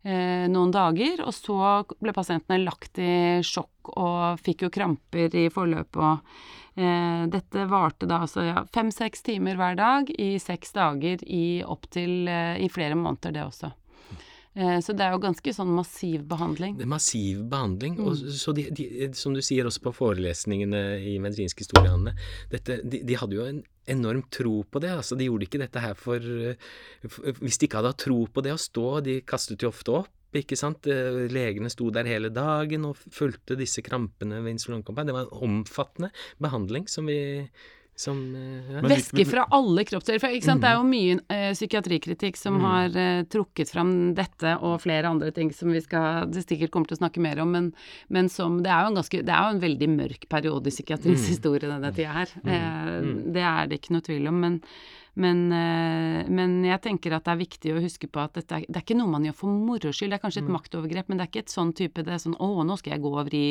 eh, noen dager, og så ble pasientene lagt i sjokk og fikk jo kramper i forløpet. og eh, Dette varte da altså ja, fem-seks timer hver dag i seks dager i opptil eh, i flere måneder, det også. Eh, så det er jo ganske sånn massiv behandling. Det er massiv behandling. Og Mm. så de, de, som du sier også på forelesningene i medisinske historiene, dette, de, de hadde jo en enorm tro på det. altså De gjorde ikke dette her for, for Hvis de ikke hadde hatt tro på det å stå, de kastet jo ofte opp. Ikke sant? Eh, Legene sto der hele dagen og fulgte disse krampene ved insulinkampanje. Det var en omfattende behandling som vi som, eh, ja. Væske fra alle kroppsdeler. For ikke sant? Det er jo mye eh, psykiatrikritikk som Mm. har eh, trukket fram dette og flere andre ting som vi skal, det sikkert kommer til å snakke mer om, men, men som Det er jo en ganske, det er jo en veldig mørk periode i psykiatriens Mm. historie, denne tida her. Eh, Det er det ikke noe tvil om. Men, Men, eh, men jeg tenker at det er viktig å huske på at dette er, det er ikke noe man gjør for moro skyld. Det er kanskje et maktovergrep, men det er ikke et sånn type det er sånn Å, nå skal jeg gå og vri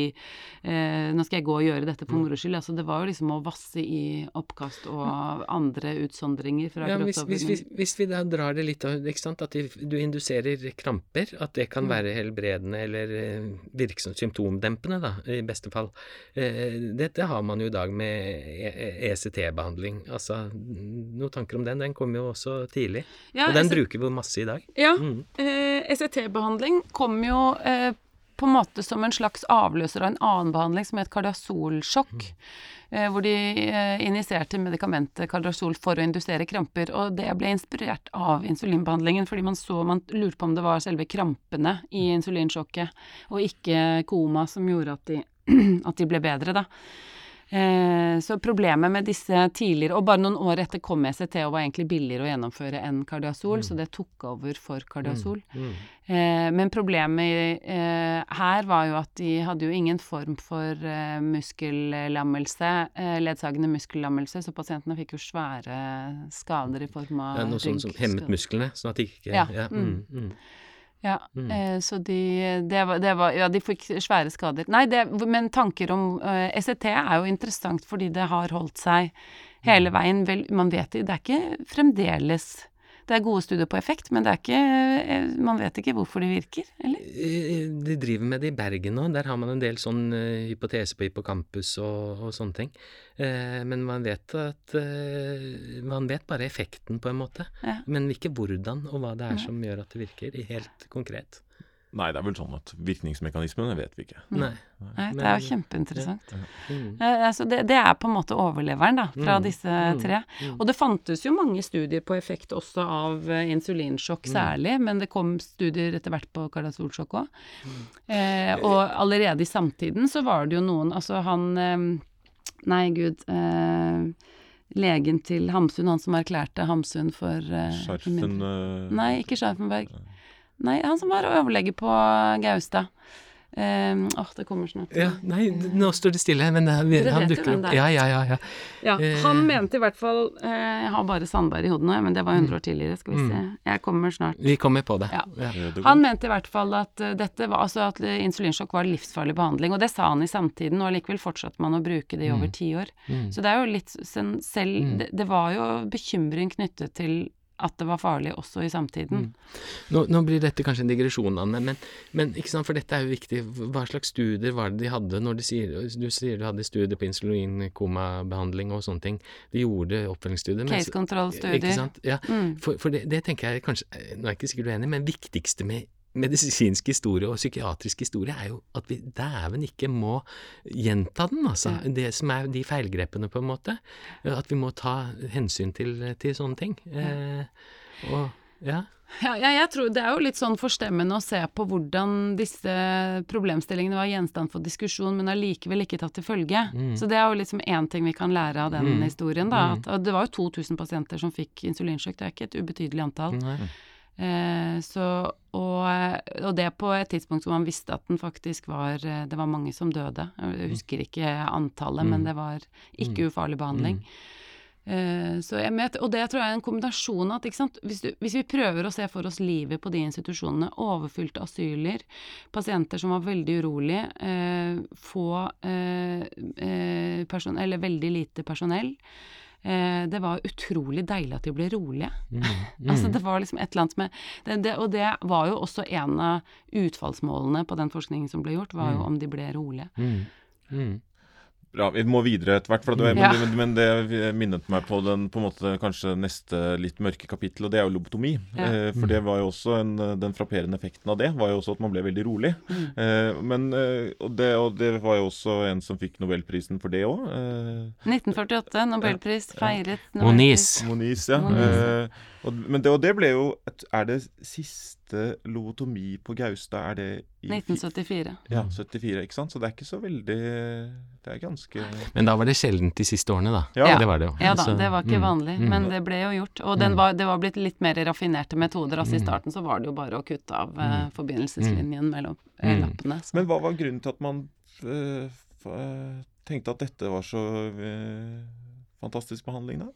eh, Nå skal jeg gå og gjøre dette for moro skyld. Altså, det var jo liksom å vasse i oppkast og andre utsondringer fra Ja, hvis, hvis, hvis, hvis vi da drar det litt av, ikke sant, at du- du induserer kramper, at det kan være helbredende eller eh, virksomt symptomdempende, da, i beste fall. Eh, Dette har man jo i dag med E- ECT-behandling. Altså, noen tanker om den? Den kom jo også tidlig. Ja, og den altså- bruker vi masse i dag. Ja, Mm. eh, ECT-behandling kom jo eh, på en måte som en slags avløser av en annen behandling som het kardiasolsjokk. Eh, hvor de eh, injiserte medikamentet kardiasol for å indusere kramper. Og det ble inspirert av insulinbehandlingen, fordi man så Man lurte på om det var selve krampene i insulinsjokket, og ikke koma som gjorde at de, at de ble bedre, da. Eh, så problemet med disse tidligere Og bare noen år etter kom ECT og var egentlig billigere å gjennomføre enn kardiasol, så det tok over for kardiasol. Mm. Eh, men problemet eh, her var jo at de hadde jo ingen form for muskellammelse, ledsagende muskellammelse, så pasientene fikk jo svære skader i form av er noe sånt som hemmet musklene, sånn at de ikke Ja, ja, mm. Ja, Mm. eh, så de det var, det var Ja, de fikk svære skader. Nei, det, men tanker om eh, ECT er jo interessant fordi det har holdt seg hele Mm. veien. Vel, man vet det, det er ikke fremdeles Det er gode studier på effekt, men det er ikke eh, Man vet ikke hvorfor det virker, eller? Eh, De driver med det i Bergen nå. Der har man en del sånn eh, hypotese på hippocampus og, og sånne ting. Eh, men man vet at eh, Man vet bare effekten, på en måte. Ja. Men ikke hvordan og hva det er som gjør at det virker, helt konkret. Nei, det er vel sånn at virkningsmekanismene vet vi ikke. Nei. Nei, det er jo kjempeinteressant. Mm. Eh, altså det, det er på en måte overleveren da, fra Mm, disse mm, tre. mm. Og det fantes jo mange studier på effekt også av eh, insulinsjokk Mm. særlig, men det kom studier etter hvert på kardiasolsjokk òg. Mm. Eh, og allerede i samtiden så var det jo noen Altså han eh, Nei, gud. Eh, legen til Hamsun, han som erklærte Hamsun for eh, Skjerfen eh, Nei, ikke Scharfenberg. Nei, han som var overlege på Gaustad. Eh, Åh, det kommer snart. Ja, nei, nå står det stille, men eh, han dukker opp. Ja, ja, ja. ja. Ja, Eh, han mente i hvert fall eh, Jeg har bare Sandberg i hodet nå, men det var 100 år tidligere, skal vi Mm. se. Jeg kommer snart. Vi kommer på det. Han mente i hvert fall at dette var, altså at insulinsjokk var livsfarlig behandling, og det sa han i samtiden, og allikevel fortsatte man å bruke det i over Mm. ti år. Mm. Så det er jo litt sen- selv Mm. det, det var jo bekymring knyttet til at det var farlig også i samtiden. Mm. Nå, nå blir dette kanskje en digresjon, Anne, men, men ikke sant, for dette er jo viktig. Hva slags studier var det de hadde når de sier Du sier du hadde studier på insulinkomabehandling og sånne ting. De gjorde oppfølgingsstudier. Case control-studier. Ikke sant? Ja. Mm. For, for det, det tenker jeg kanskje Nå er jeg ikke sikkert du er enig, men viktigste med medisinsk historie og psykiatrisk historie er jo at vi dæven ikke må gjenta den, altså. Det som er de feilgrepene, på en måte. At vi må ta hensyn til, til sånne ting. Eh, og ja. Ja, ja, jeg tror det er jo litt sånn forstemmende å se på hvordan disse problemstillingene var gjenstand for diskusjon, men allikevel ikke tatt til følge. Mm. Så det er jo liksom én ting vi kan lære av den Mm. historien, da. Mm. At, det var jo 2000 pasienter som fikk insulinsjokk, det er ikke et ubetydelig antall. Nei. Eh, så, og, og det på et tidspunkt hvor man visste at den faktisk var eh, Det var mange som døde. Jeg husker ikke antallet, men Mm. det var ikke ufarlig behandling. Eh, så og det tror jeg er en kombinasjon av at? Hvis, du, hvis vi prøver å se for oss livet på de institusjonene, overfylte asyler, pasienter som var veldig urolige, eh, få person, eller veldig lite personell eh, Det var utrolig deilig at de ble rolige. Mm. Altså det var liksom et eller annet med det, det, Og det var jo også en av utfallsmålene på den forskningen som ble gjort, var jo Mm. om de ble rolige. Mm. Mm. Bra, vi må videre etter hvert, for det, Ja. men, men det minnet meg på den på en måte kanskje neste litt mørke kapittel, og det er jo lobotomi. Ja. Eh, for det var jo også en, den frapperende effekten av det, var jo også at man ble veldig rolig. Mm. Eh, men, eh, og, det, og det var jo også en som fikk nobelprisen for det òg. Eh, 1948, nobelpris, feiret Moniz. Moniz, ja. Moniz. Og, men det, og det ble jo Er det siste lobotomi på Gaustad? Er det i 1974. Ja, 74, ikke sant? Så det er ikke så veldig Det er ganske Men da var det sjeldent de siste årene, da. Ja. Det var det jo. Ja da, det var ikke mm, vanlig, mm. men det ble jo gjort. Og den Mm. var, det var blitt litt mer raffinerte metoder. Altså I Mm. starten så var det jo bare å kutte av Mm. forbindelseslinjen mellom Mm. lappene. Så. Men hva var grunnen til at man uh, eh, tenkte at dette var så fantastisk behandling, da?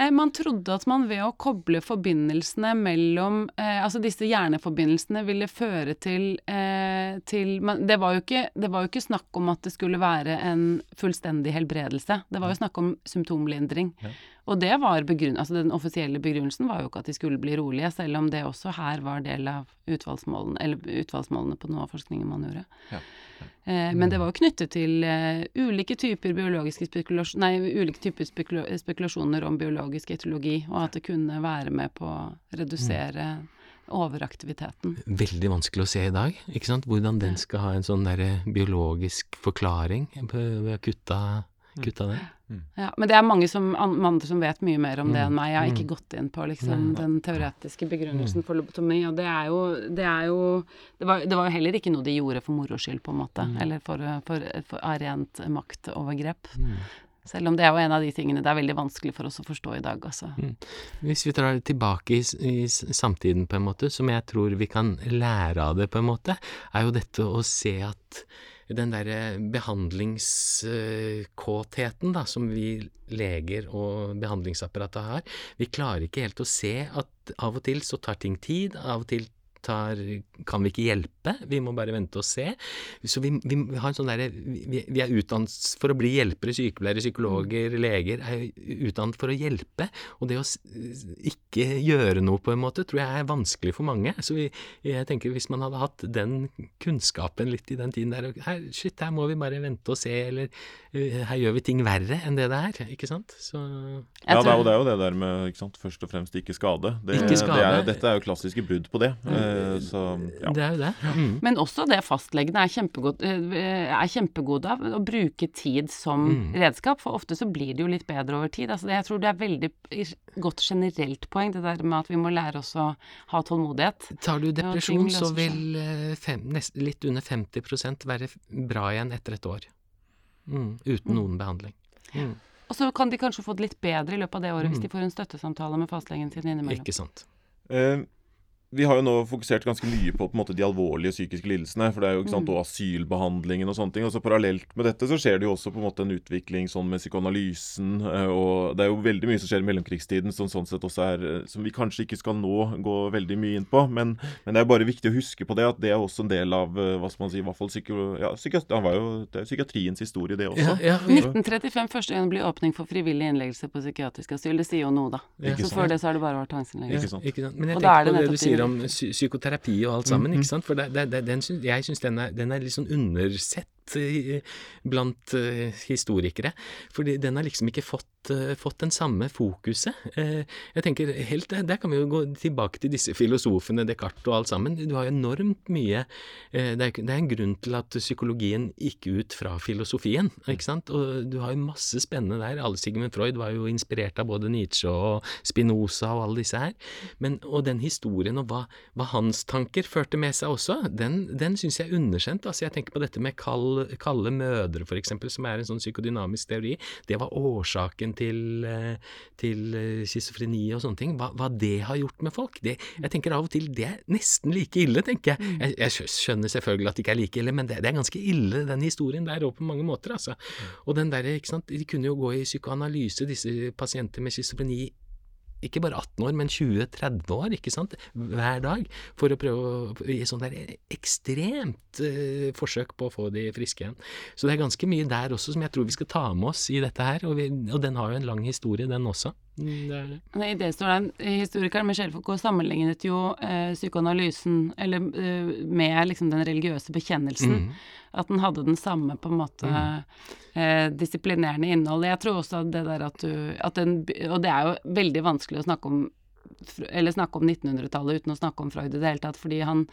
Eh, man trodde at man ved å koble forbindelsene mellom eh, Altså disse hjerneforbindelsene ville føre til, eh, til man, det, var ikke, det, var jo ikke, snakk om at det skulle være en fullstendig helbredelse. Det var jo snakk om symptomlindring. Ja. Og det var altså den offisielle begrunnelsen var jo ikke at de skulle bli rolige, selv om det også her var del av utvalgsmålene, eller utvalgsmålene på noe av forskningen man gjorde. Ja. Eh, men det var jo knyttet til uh, ulike typer spekulasjon, Nei, ulike typer spekulasjoner om biologisk etologi, og at det kunne være med på å redusere overaktiviteten. Veldig vanskelig å se i dag, ikke sant? Hvordan den skal ha en sånn der biologisk forklaring ved å kutte, kutte det. Mm. Ja, men det er mange som, andre som vet mye mer om det enn meg. Jeg har ikke mm. gått inn på liksom, den teoretiske begrunnelsen mm. for lobotomi, og det er jo Det, er jo, det, var, det var, jo heller ikke noe de gjorde for moro skyld, på en måte, eller for, for, for, for rent maktovergrep. Selv om det er jo en av de tingene det er veldig vanskelig for oss å forstå i dag, altså. Mm. Hvis vi drar tilbake i, i, samtiden, på en måte, som jeg tror vi kan lære av det, på en måte, er jo dette å se at den derre behandlingskåtheten da, som vi leger og behandlingsapparatet har, vi klarer ikke helt å se at av og til så tar ting tid, av og til tar, kan vi ikke hjelpe, vi må bare vente og se. Så vi, vi har en sånn der, vi, vi, er utdannet for å bli hjelpere, sykepleiere, psykologer, leger er utdannet for å hjelpe. Og det å ikke gjøre noe, på en måte, tror jeg er vanskelig for mange. Så vi, jeg tenker hvis man hadde hatt den kunnskapen litt i den tiden der her, Shit, her må vi bare vente og se, eller uh, her gjør vi ting verre enn det det er. Ikke sant? Så Ja, det er, jo, det er jo det der med ikke sant, først og fremst ikke skade. Det, ikke skade. Det er, dette er jo klassiske brudd på det. Mm. Eh, så, ja. Det er jo det. Mm. Men også det fastlegene er, kjempegod, eh, er kjempegode av, å bruke tid som mm. redskap. For ofte så blir det jo litt bedre over tid. Altså, jeg tror det er veldig godt generelt poeng, det der med at vi må lære oss å ha tålmodighet. Tar du depresjon, så vil eh, fem, nest, litt under 50% være bra igjen etter et år. Mm. Uten mm. noen behandling. Mm. Og så kan de kanskje få det litt bedre i løpet av det året hvis de får en støttesamtale med fastlegen sin innimellom. Ikke sant. Uh, vi har jo nå fokusert ganske mye på, på måte, de alvorlige psykiske lidelsene. For det er jo ikke sant, mm. og asylbehandlingen og sånne ting. Og så parallelt med dette så skjer det jo også på en måte en utvikling sånn med psykoanalysen. Eh, og det er jo veldig mye som skjer i mellomkrigstiden som sånn sett også er eh, Som vi kanskje ikke skal nå gå veldig mye inn på. Men, men det er bare viktig å huske på det at det er også en del av eh, hva skal man si, i hvert fall psyko, ja, psykiatri, var jo, det er psykiatriens historie, det også. Ja, ja, 1935 første gang blir åpning for frivillig innleggelse på psykiatrisk asyl. Det sier jo noe, da. så før det så har det bare vært tvangsinnleggelse. og da er det nettopp det sier om psykoterapi og alt sammen, ikke sant? For det, det, den, jeg syns den, den, er litt sånn undersett blant uh, historikere. For den har liksom ikke fått, uh, fått den samme fokuset. Jeg tenker helt, Der kan vi jo gå tilbake til disse filosofene, Descartes og alt sammen. Du har enormt mye det, er, en grunn til at psykologien gikk ut fra filosofien. ikke sant? Og du har jo masse spennende der. Alle Sigmund Freud var jo inspirert av både Nietzsche og Spinoza og alle disse her. Men, og den historien og hva, hva hans tanker førte med seg også, den, den syns jeg er underkjent. Altså, jeg tenker på dette med kald kalde mødre, f.eks., som er en sånn psykodynamisk teori, det var årsaken til, eh, til eh, schizofreni og sånne ting. Hva, hva, det har gjort med folk. Det, jeg tenker av og til det er nesten like ille, tenker jeg. Mm. Jeg, jeg skjønner selvfølgelig at det ikke er like ille, men det, det er ganske ille, den historien der òg, på mange måter, altså. Og den der, ikke sant, de kunne jo gå i psykoanalyse, disse pasienter med schizofreni ikke bare 18 år, men 20-30 år, ikke sant, hver dag, for å prøve å gi sånn der ekstremt uh, forsøk på å få de friske igjen. Så det er ganske mye der også som jeg tror vi skal ta med oss i dette her, og, vi, og den har jo en lang historie, den også. Mm, det er det. en historikeren Michel Foucault sammenlignet jo eh, psykoanalysen eller, eh, med liksom den religiøse bekjennelsen. Mm. At den hadde den samme på en måte mm. eh, disiplinerende innholdet. Jeg tror også at det der at du at den, Og det er jo veldig vanskelig å snakke om eller snakke om 1900-tallet uten å snakke om Freud i det hele tatt, fordi han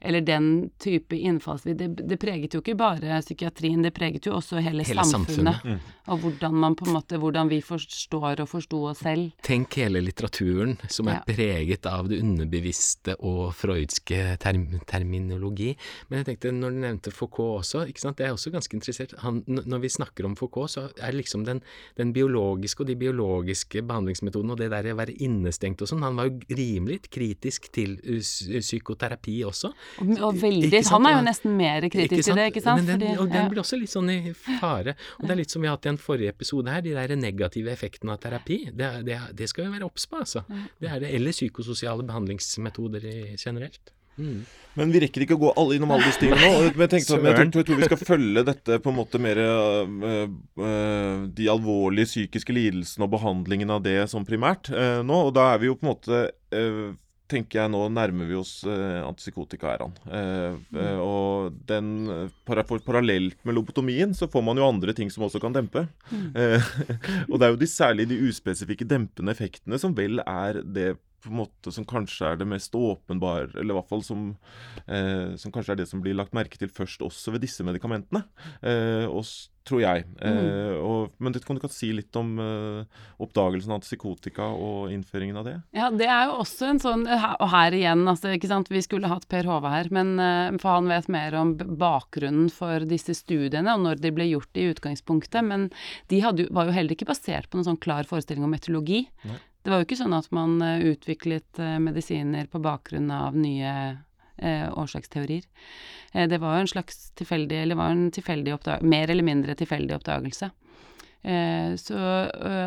Eller den type innfallsvidde det, det, preget jo ikke bare psykiatrien, det preget jo også hele, hele samfunnet. samfunnet. Mm. Og hvordan man på en måte Hvordan vi forstår og forsto oss selv. Tenk hele litteraturen som er ja. preget av det underbevisste og freudske term terminologi. Men jeg tenkte, når du nevnte Foucault også, ikke sant, det er også ganske interessert han, Når vi snakker om Foucault, så er liksom den, den biologiske og de biologiske behandlingsmetodene og det der å være innestengt og sånn sånn, han var jo rimelig kritisk til uh, psykoterapi også. Og, og veldig Han er jo nesten mer kritisk til det, ikke sant? Den, Fordi, og den blir også litt sånn i fare. Og det er litt som vi har hatt i en forrige episode her, de der negative effektene av terapi. Det, det, det skal vi være obs på, altså. Det er det, eller psykososiale behandlingsmetoder generelt. Mm. Men vi rekker ikke å gå alle innom alle stigene nå. Men jeg, tenkte, men jeg, tror, jeg tror vi skal følge dette på en måte mer øh, øh, De alvorlige psykiske lidelsene og behandlingen av det som primært øh, nå. Og da er vi jo på en måte tenker jeg nå nærmer vi oss eh, antipsykotika-æraen. Eh, eh, og den para, Parallelt med lobotomien så får man jo andre ting som også kan dempe. Eh, og det er jo de, særlig de uspesifikke dempende effektene som vel er det på en måte som kanskje er det mest åpenbare, eller i hvert fall som, eh, som kanskje er det som blir lagt merke til først også ved disse medikamentene. Eh, og, tror jeg. Eh, og, men det, kan du kan si litt om eh, oppdagelsen av antipsykotika og innføringen av det? Ja, det er jo også en sånn Og her igjen, altså, ikke sant. Vi skulle hatt Per Hove her, men eh, for han vet mer om bakgrunnen for disse studiene, og når de ble gjort i utgangspunktet. Men de hadde, var jo heller ikke basert på noen sånn klar forestilling om metodologi. Nei. Det var jo ikke sånn at man eh, utviklet eh, medisiner på bakgrunn av nye eh, årsaksteorier. Eh, det var jo en slags tilfeldig, eller var en tilfeldig oppdag mer eller mindre tilfeldig oppdagelse. Eh, så,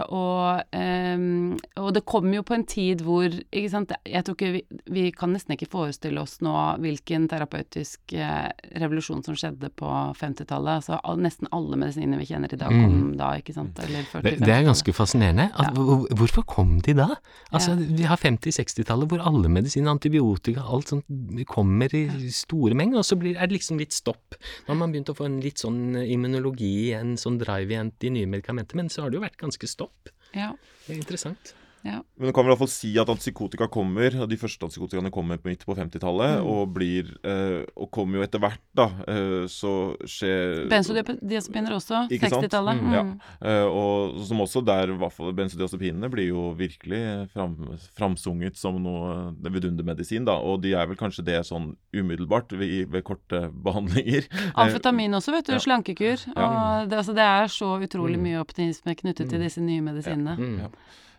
og, ehm, og det kom jo på en tid hvor ikke sant, Jeg tror ikke vi, vi kan nesten ikke forestille oss nå hvilken terapeutisk eh, revolusjon som skjedde på 50-tallet. Altså, nesten alle medisiner vi kjenner i dag, kom da, ikke sant? Eller 40 Det, det er ganske fascinerende. At, Ja. Hvorfor kom de da? Altså, Ja. Vi har 50-60-tallet hvor alle medisiner, antibiotika, alt sånt kommer i store mengder, og så blir, er det liksom litt stopp. Nå har man begynt å få en litt sånn immunologi, en sånn drive igjen til nye medikamenter, men så har det jo vært ganske stopp. Ja, Det er interessant. Ja. Men du kan vel i hvert fall si at antipsykotika kommer, og de første antipsykotikaene kommer på midt på 50-tallet, og blir eh, Og kommer jo etter hvert, da. Eh, så skjer Benzodiazepiner også, 60-tallet. Mm, Ja. Mm. Eh, og som også der, i hvert fall benzodiazepinene, blir jo virkelig fram, framsunget som noe det vidundermedisin, da. Og de er vel kanskje det sånn umiddelbart ved, ved korte behandlinger. Amfetamin også, vet du. ja. Slankekur. Ja. Og det, altså, det er så utrolig Mm. mye optimisme knyttet til disse nye medisinene. Mm. Ja.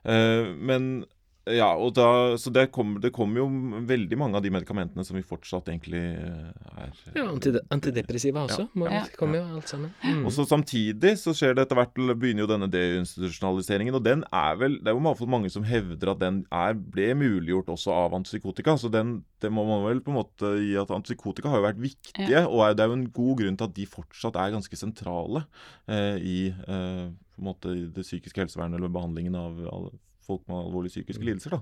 Eh, men ja, og da, så det kommer kom jo veldig mange av de medikamentene som vi fortsatt egentlig eh, er Ja, antidepressiva også. Ja, Ja. kommer jo alt sammen. Mm. Og så Samtidig så skjer det etter hvert begynner jo denne deinstitusjonaliseringen. Og den er vel Det er jo i hvert fall mange som hevder at den er, ble muliggjort også av antipsykotika. Så den, det må man vel på en måte gi at antipsykotika har jo vært viktige. Og er, det er jo en god grunn til at de fortsatt er ganske sentrale eh, i eh, på en måte det psykiske helsevernet eller behandlingen av folk med alvorlige psykiske lidelser. da.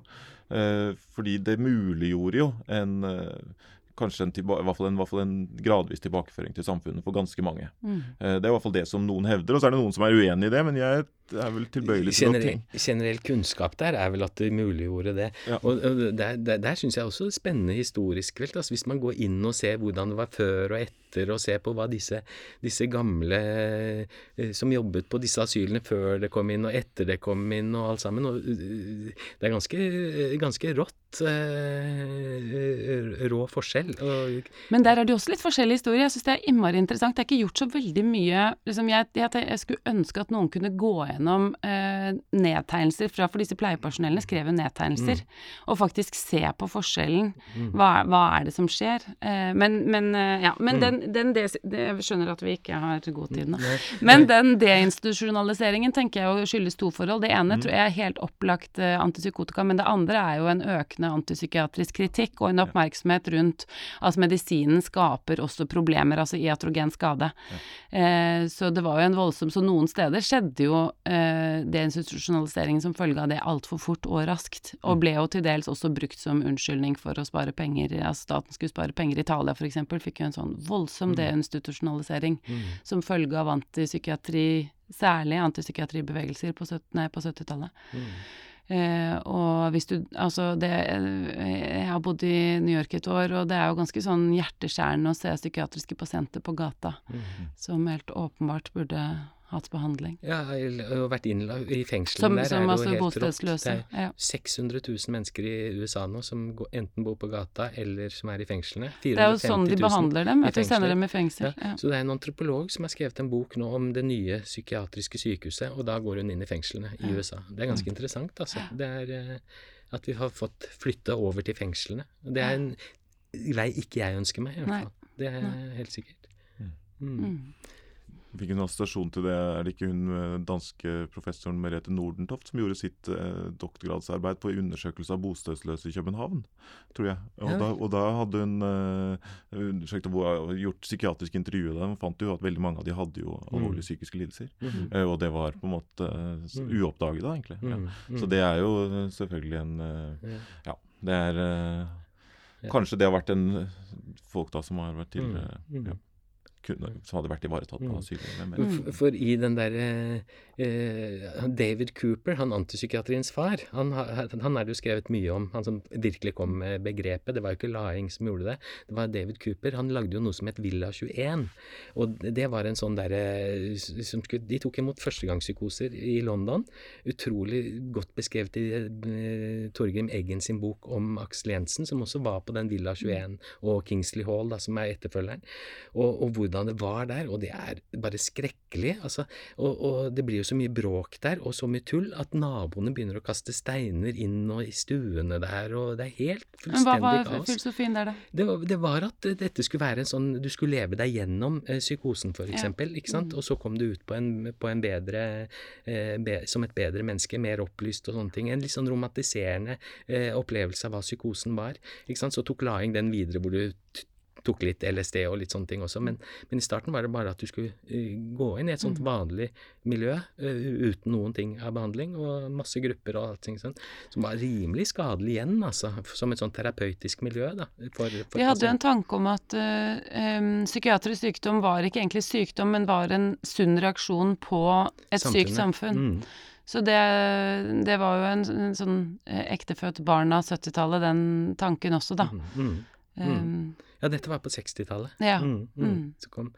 Eh, fordi det muliggjorde jo en eh, Kanskje en, tilba i hvert fall en, i hvert fall en gradvis tilbakeføring til samfunnet for ganske mange. Mm. Eh, Det er i hvert fall det som noen hevder, og så er det noen som er uenig i det, men jeg er vel tilbøyelig til å Generell, tenke generell kunnskap der er vel at det muliggjorde det. Ja. Og, der, der, der syns jeg også spennende historisk vel, altså Hvis man går inn og ser hvordan det var før og etter, og se på hva disse, disse gamle eh, som jobbet på disse asylene før det kom inn og etter det kom inn og alt sammen og, eh, Det er ganske, ganske rått. eh, rå forskjell. Og, Men der er det også litt forskjellig historie. Jeg syns det er innmari interessant. Det er ikke gjort så veldig mye liksom jeg, jeg, jeg skulle ønske at noen kunne gå gjennom eh, nedtegnelser fra For disse pleiepersonellene skrev jo nedtegnelser. Og faktisk se på forskjellen. Hva, hva er det som skjer? Eh, men, men ja. Men den, den det, Jeg skjønner at vi ikke har god tid nå. Men den deinstitusjonaliseringen tenker jeg skyldes to forhold. Det ene tror jeg er helt opplagt eh, antipsykotika, men det andre er jo en økende antipsykiatrisk kritikk og en oppmerksomhet rundt at medisinen skaper også problemer, altså iatrogen skade. Eh, så det var jo en voldsom Så noen steder skjedde jo eh, deinstitusjonaliseringen som følge av det altfor fort og raskt, og ble jo til dels også brukt som unnskyldning for å spare penger. Altså staten skulle spare penger. Italia f.eks. fikk jo en sånn voldsom deinstitusjonalisering som følge av antipsykiatri, særlig antipsykiatribevegelser på 70 nei, på 70-tallet. Eh, og hvis du Altså, det eh, Jeg har bodd i New York et år, og det er jo ganske sånn hjerteskjærende å se psykiatriske pasienter på gata som helt åpenbart burde hatt behandling. ja, og vært innlagt i fengselen Som, der som er det altså bostedsløse. Det er Ja. 600 000 mennesker i USA nå som går, enten bor på gata eller som er i fengslene. Det er jo sånn de behandler dem, at de sender dem i fengsel. Ja, Ja. Så det er en antropolog som har skrevet en bok nå om det nye psykiatriske sykehuset, og da går hun inn i fengslene i USA. Det er Mm. ganske interessant, altså. Det er, eh, At vi har fått flytte over til fengslene. Det er en vei ikke jeg ønsker meg, i hvert fall. Det er helt sikkert. Mm. Mm. Fikk en assosiasjon til det, er det ikke hun eh, danske professoren Merete Nordentoft som gjorde sitt eh, doktorgradsarbeid på undersøkelse av bostedsløse i København, tror jeg. Og, Ja. da, og da hadde hun eh, undersøkt og gjort psykiatrisk intervju av dem, og fant jo at veldig mange av de hadde jo alvorlige psykiske lidelser. Mm. Eh, og det var på en måte eh, Mm. uoppdaget da, egentlig. Ja. Mm. Mm. Så det er jo eh, selvfølgelig en Ja. Det er. Kanskje det har vært en folk da som har vært Mm. eh, Mm. ja, kunne, Som hadde vært ivaretatt på Mm. For, for i den derre eh, David Cooper, han antipsykiatriens far, han, han er det jo skrevet mye om. Han som virkelig kom med begrepet. Det var jo ikke Laing som gjorde det. Det var David Cooper. Han lagde jo noe som het Villa 21. Og det var en sånn derre De tok imot førstegangspsykoser i London. Utrolig godt beskrevet i eh, Torgrim Eggen sin bok om Aksel Jensen, som også var på den Villa 21, og Kingsley Hall, da, som er etterfølgeren. Og, og hvordan det var der. Og det er bare skrekkelig. altså og, og det blir jo så mye bråk der, og så mye tull, at naboene begynner å kaste steiner inn og i stuene der, og det er helt fullstendig Men hva var kaos. filosofien der, da? Det var, det var at dette skulle være en sånn Du skulle leve deg gjennom eh, psykosen, for Ja. eksempel, ikke sant? Og så kom du ut på en, på en bedre eh, be, Som et bedre menneske, mer opplyst og sånne ting. En litt sånn romantiserende eh, opplevelse av hva psykosen var. Ikke sant? Så tok Laing den videre hvor du tok litt LSD og litt sånne ting også, men, men i starten var det bare at du skulle eh, gå inn i et sånt vanlig miljø eh, uten noen ting av behandling, og masse grupper og alt sånt, som var rimelig skadelig igjen, altså, som et sånt terapeutisk miljø, da. For, for De hadde jo en tanke om at uh, um, psykiatrisk sykdom var ikke egentlig sykdom, men var en sunn reaksjon på et sykt samfunn. Mm. Så det, det var jo en, en sånn ektefødt barn av 70-tallet, den tanken også, da. Mm, mm. Um, Ja, dette var på 60-tallet. ja. Mm, mm. Mm. Så kom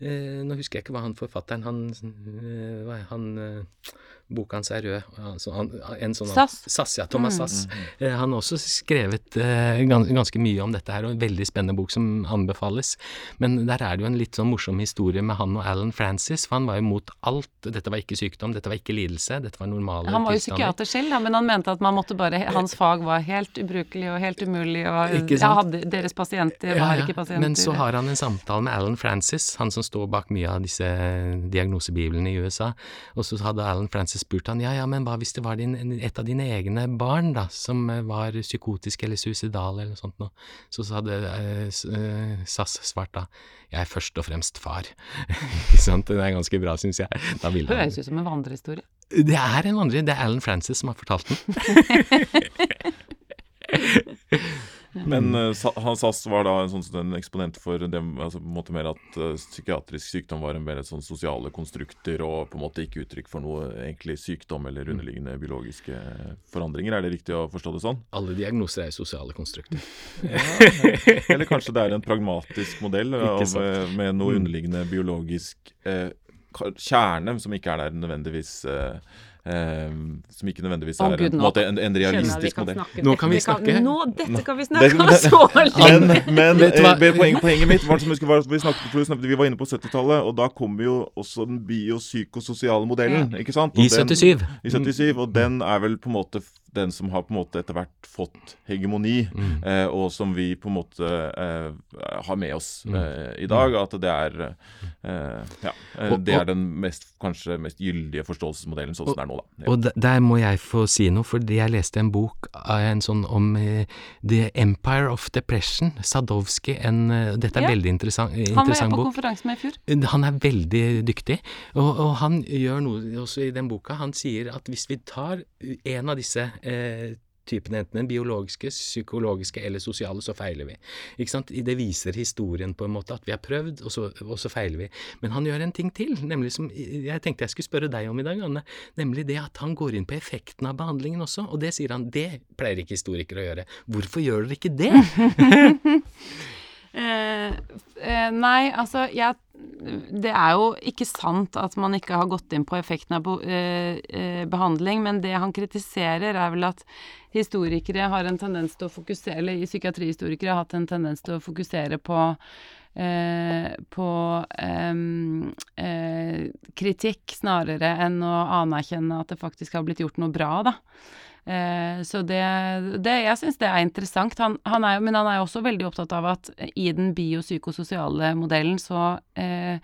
eh, Nå husker jeg ikke hva han forfatteren Han, eh, han eh, Boka hans er rød. Altså, han, en sånn Sass. Sass, ja. Thomas Mm. Sass. Eh, han har også skrevet eh, gans, ganske mye om dette her, og en veldig spennende bok som anbefales. Men der er det jo en litt sånn morsom historie med han og Alan Francis, for han var jo mot alt. Dette var ikke sykdom, dette var ikke lidelse, dette var normale Han var jo tilstander. psykiater selv, men han mente at man måtte bare Hans fag var helt ubrukelig og helt umulig, og ja, hadde, deres pasienter Ja, var ja. ikke pasienter. Men så har han en samtale med Alan Francis, han som står bak mye av disse diagnosebiblene i USA. Og så hadde Alan Francis spurt han ja, ja, men hva hvis det var din, et av dine egne barn da, som eh, var psykotisk eller suicidal eller noe sånt noe. Så, så hadde eh, eh, SAS svart da jeg er først og fremst far. Ikke sant? Det er ganske bra, syns jeg. Da ville han Høres ut som en vandrehistorie. Det er en vandrehistorie. det er Alan Francis som har fortalt den. Men uh, han SAS var da en, sånn, en eksponent for det, altså, på en måte mer at uh, psykiatrisk sykdom var en mer sånn sosiale konstrukter og på en måte ikke uttrykk for noe egentlig sykdom eller underliggende biologiske forandringer. Er det riktig å forstå det sånn? Alle diagnoser er sosiale konstrukter. Eller kanskje det er en pragmatisk modell av, eh, med noe Mm. underliggende biologisk eh, kjerne som ikke er der nødvendigvis eh, eh, Som ikke nødvendigvis er Gud, en, måte en, en realistisk modell. snakke Nå kan vi snakke! kan-. Nå, dette kan vi snakke om så lenge! men men du hva? eh, poeng, poenget mitt var som vi, snakket, for vi snakket- vi var inne på 70-tallet, og da kom jo også den biopsykososiale modellen. ikke sant? Og I den- 77. I 77, og den er vel på en måte den som har på en måte etter hvert fått hegemoni, Mm. eh, og som vi på en måte eh, har med oss Mm. eh, i dag. At det er eh, Ja. Eh, det er den mest, kanskje mest gyldige forståelsesmodellen sånn som det er nå, da. Ja. Og der må jeg få si noe, fordi jeg leste en bok av en sånn om eh, The Empire of Depression, Sadowski. En, dette er Ja. veldig interessant, bok. Han var jeg på konferanse med i fjor. Han er veldig dyktig, og, og han gjør noe også i den boka. Han sier at hvis vi tar en av disse eh, typene, enten den biologiske, psykologiske eller sosiale, så feiler vi. Ikke sant? Det viser historien på en måte, at vi har prøvd, og så, og så feiler vi. Men han gjør en ting til, nemlig som jeg tenkte jeg skulle spørre deg om i dag, Anne. Nemlig det at han går inn på effekten av behandlingen også, og det sier han, det pleier ikke historikere å gjøre. Hvorfor gjør dere ikke det? Eh, eh, nei, altså jeg Det er jo ikke sant at man ikke har gått inn på effekten av eh, eh, behandling, men det han kritiserer, er vel at historikere har en tendens til å fokusere Eller psykiatrihistorikere har hatt en tendens til å fokusere på eh, på eh, eh, kritikk snarere enn å anerkjenne at det faktisk har blitt gjort noe bra, da. Eh, så det, det Jeg syns det er interessant. Han, han er, men han er jo også veldig opptatt av at i den biopsykososiale modellen så, eh,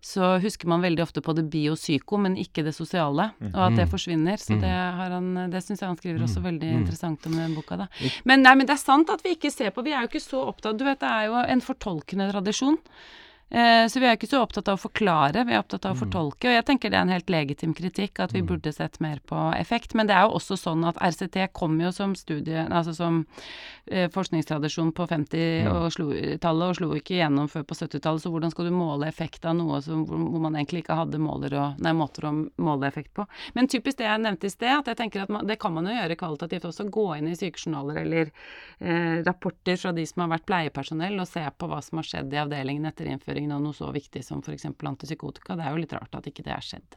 så husker man veldig ofte på det biopsyko, men ikke det sosiale, og at det forsvinner. Så det, har han, det syns jeg han skriver også veldig interessant om i den boka. da. Men, nei, men det er sant at vi ikke ser på Vi er jo ikke så opptatt Du vet, det er jo en fortolkende tradisjon. Eh, så vi er ikke så opptatt av å forklare, vi er opptatt av å fortolke. Og jeg tenker det er en helt legitim kritikk, at vi burde sett mer på effekt. Men det er jo også sånn at RCT kom jo som studie, altså som eh, forskningstradisjon på 50-tallet og slo ikke gjennom før på 70-tallet. Så hvordan skal du måle effekt av noe som, hvor, man egentlig ikke hadde måler og, nei, måter å måle effekt på? Men typisk det jeg nevnte i sted, at jeg tenker at man, det kan man jo gjøre kvalitativt også. Gå inn i sykejournaler eller eh, rapporter fra de som har vært pleiepersonell, og se på hva som har skjedd i avdelingen etter innføringen av noe så viktig som f.eks. antipsykotika. Det er jo litt rart at ikke det er skjedd.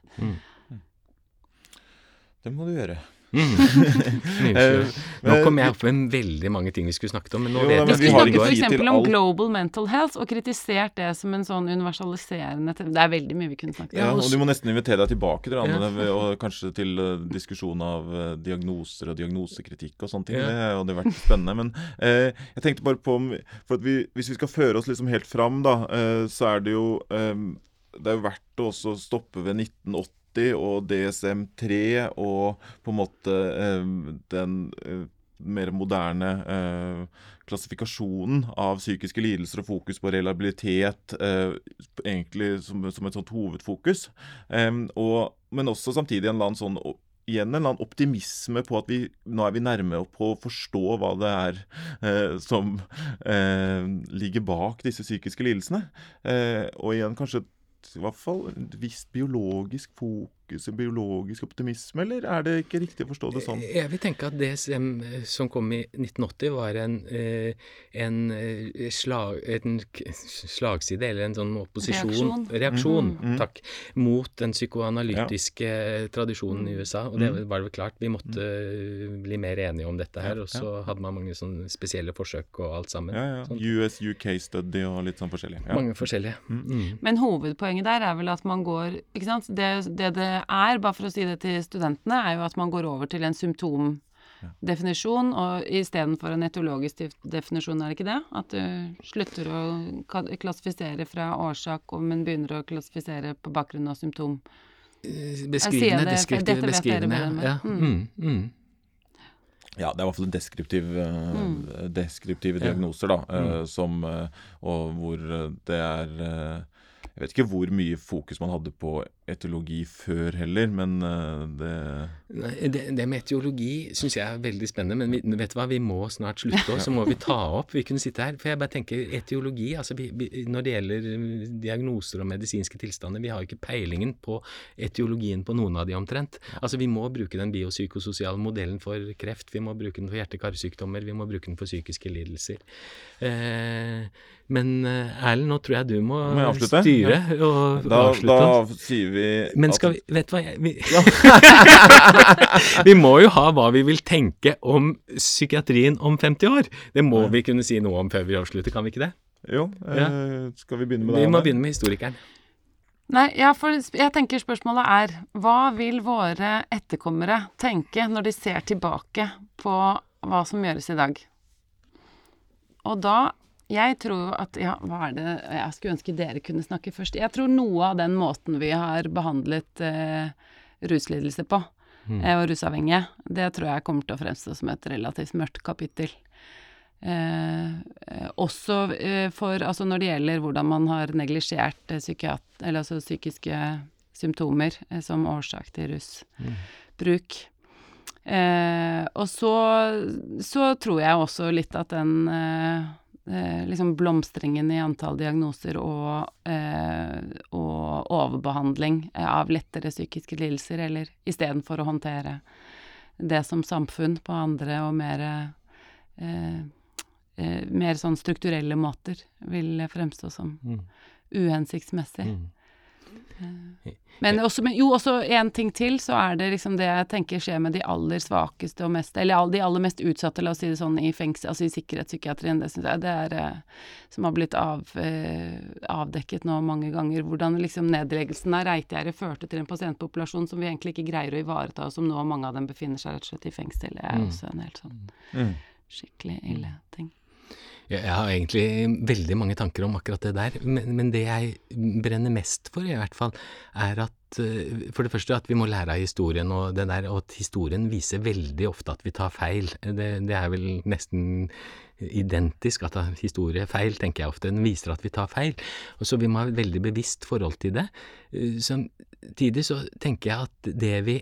Det må du gjøre. Nydelig. Nå kom jeg opp med veldig mange ting vi skulle snakket om, men nå Jo, vet Vi jeg vi skulle har snakket f.eks. om global mental health og kritisert det som en sånn universaliserende Det er veldig mye vi kunne snakket Ja, og du må nesten invitere deg tilbake til Anne, Ja. og kanskje til eh, diskusjon av eh, diagnoser og diagnosekritikk og sånne ting. Ja. Det hadde vært spennende. Men eh, jeg tenkte bare på om For at vi, hvis vi skal føre oss liksom helt fram, da, eh, så er det jo eh, Det er jo verdt å også stoppe ved 1980 og DSM-3 og på en måte eh, den eh, mer moderne eh, klassifikasjonen av psykiske lidelser og fokus på reliabilitet eh, egentlig som, som et sånt hovedfokus. Eh, og, men også samtidig en eller annen sånn Igjen en eller annen optimisme på at vi nå er vi nærme på å forstå hva det er eh, som eh, ligger bak disse psykiske lidelsene. Eh, og igjen kanskje hvert fall et visst biologisk fokus, en biologisk optimisme, eller er det ikke riktig å forstå det sånn? Jeg vil tenke at DSM eh, som kom i 1980, var en, eh, en, eh, slag, en slagside, eller en sånn opposisjon Reaksjon. Reaksjon, Mm, mm. takk. Mot den psykoanalytiske tradisjonen i USA. Og det Mm. var vel klart, vi måtte bli mer enige om dette her. Og så hadde man mange sånne spesielle forsøk og alt sammen. Ja, ja. Sånn, US, UK study og litt sånn forskjellig. Ja. Mange forskjellige. Mm. Men hovedpoenget der er vel at man går ikke sant? Det, det det er, bare for å si det til studentene, er jo at man går over til en symptomdefinisjon, og istedenfor en etiologisk definisjon, er det ikke det? At du slutter å klassifisere fra årsak, og- men begynner å klassifisere på bakgrunn av symptom. Eh, Beskrivende, det, deskriptive, beskrivende. Ja. Mm. Mm. Ja, det er i hvert fall deskriptiv, eh, Mm. deskriptive diagnoser, da. Mm. Som eh, Og hvor eh, det er eh, Jeg vet ikke hvor mye fokus man hadde på etiologi før heller, men eh, det Nei, det, det med etiologi syns jeg er veldig spennende, men vi, vet du hva, vi må snart slutte, og så må vi ta opp. Vi kunne sitte her. For jeg bare tenker etiologi, altså vi, vi, når det gjelder mm, diagnoser og medisinske tilstander, vi har jo ikke peilingen på etiologien på noen av de omtrent. Altså vi må bruke den biopsykososiale modellen for kreft, vi må bruke den for hjerte-karsykdommer, vi må bruke den for psykiske lidelser. Eh, men eh, Erlend, nå tror jeg du må, Må jeg styre styre og Da, avslutte. da sier vi Men skal vi Vet du hva jeg vi, vi må jo ha hva vi vil tenke om psykiatrien om 50 år. Det må vi kunne si noe om før vi avslutter, kan vi ikke det? Jo, Ja. skal vi begynne med Vi må Anne? begynne med historikeren. Nei, ja, for jeg tenker spørsmålet er hva vil våre etterkommere tenke når de ser tilbake på hva som gjøres i dag? Og da Jeg tror at Ja, hva er det Jeg skulle ønske dere kunne snakke først. Jeg tror noe av den måten vi har behandlet eh, ruslidelse på, eh, og rusavhengige, det tror jeg kommer til å fremstå som et relativt mørkt kapittel. Eh, eh, også eh, for Altså når det gjelder hvordan man har neglisjert eh, psykiat... Eller altså psykiske symptomer som årsak til rusbruk. Eh, og så, så tror jeg også litt at den eh, eh, liksom blomstringen i antall diagnoser og, eh, og overbehandling eh, av lettere psykiske lidelser, eller istedenfor å håndtere det som samfunn på andre og mer eh, eh, mer sånn strukturelle måter vil fremstå som uhensiktsmessig. Men også, jo, også en ting til, så er det liksom det jeg tenker skjer med de aller svakeste og mest Eller de aller mest utsatte, la oss si det sånn, i fengsel, altså i sikkerhetspsykiatrien. Det syns jeg det er eh, Som har blitt av, eh, avdekket nå mange ganger. Hvordan liksom nedleggelsen av Reitgjerdet førte til en pasientpopulasjon som vi egentlig ikke greier å ivareta, og som nå mange av dem befinner seg rett og slett i fengsel. Det er Mm. også en helt sånn Mm. skikkelig ille ting. Jeg har egentlig veldig mange tanker om akkurat det der, men, men det jeg brenner mest for, i hvert fall, er at eh, for det første at vi må lære av historien, og det der, og at historien viser veldig ofte at vi tar feil. Det, det er vel nesten identisk at historie er feil, tenker jeg ofte. Den viser at vi tar feil. Og så vi må ha et veldig bevisst forhold til det. Eh, Samtidig så tenker jeg at det vi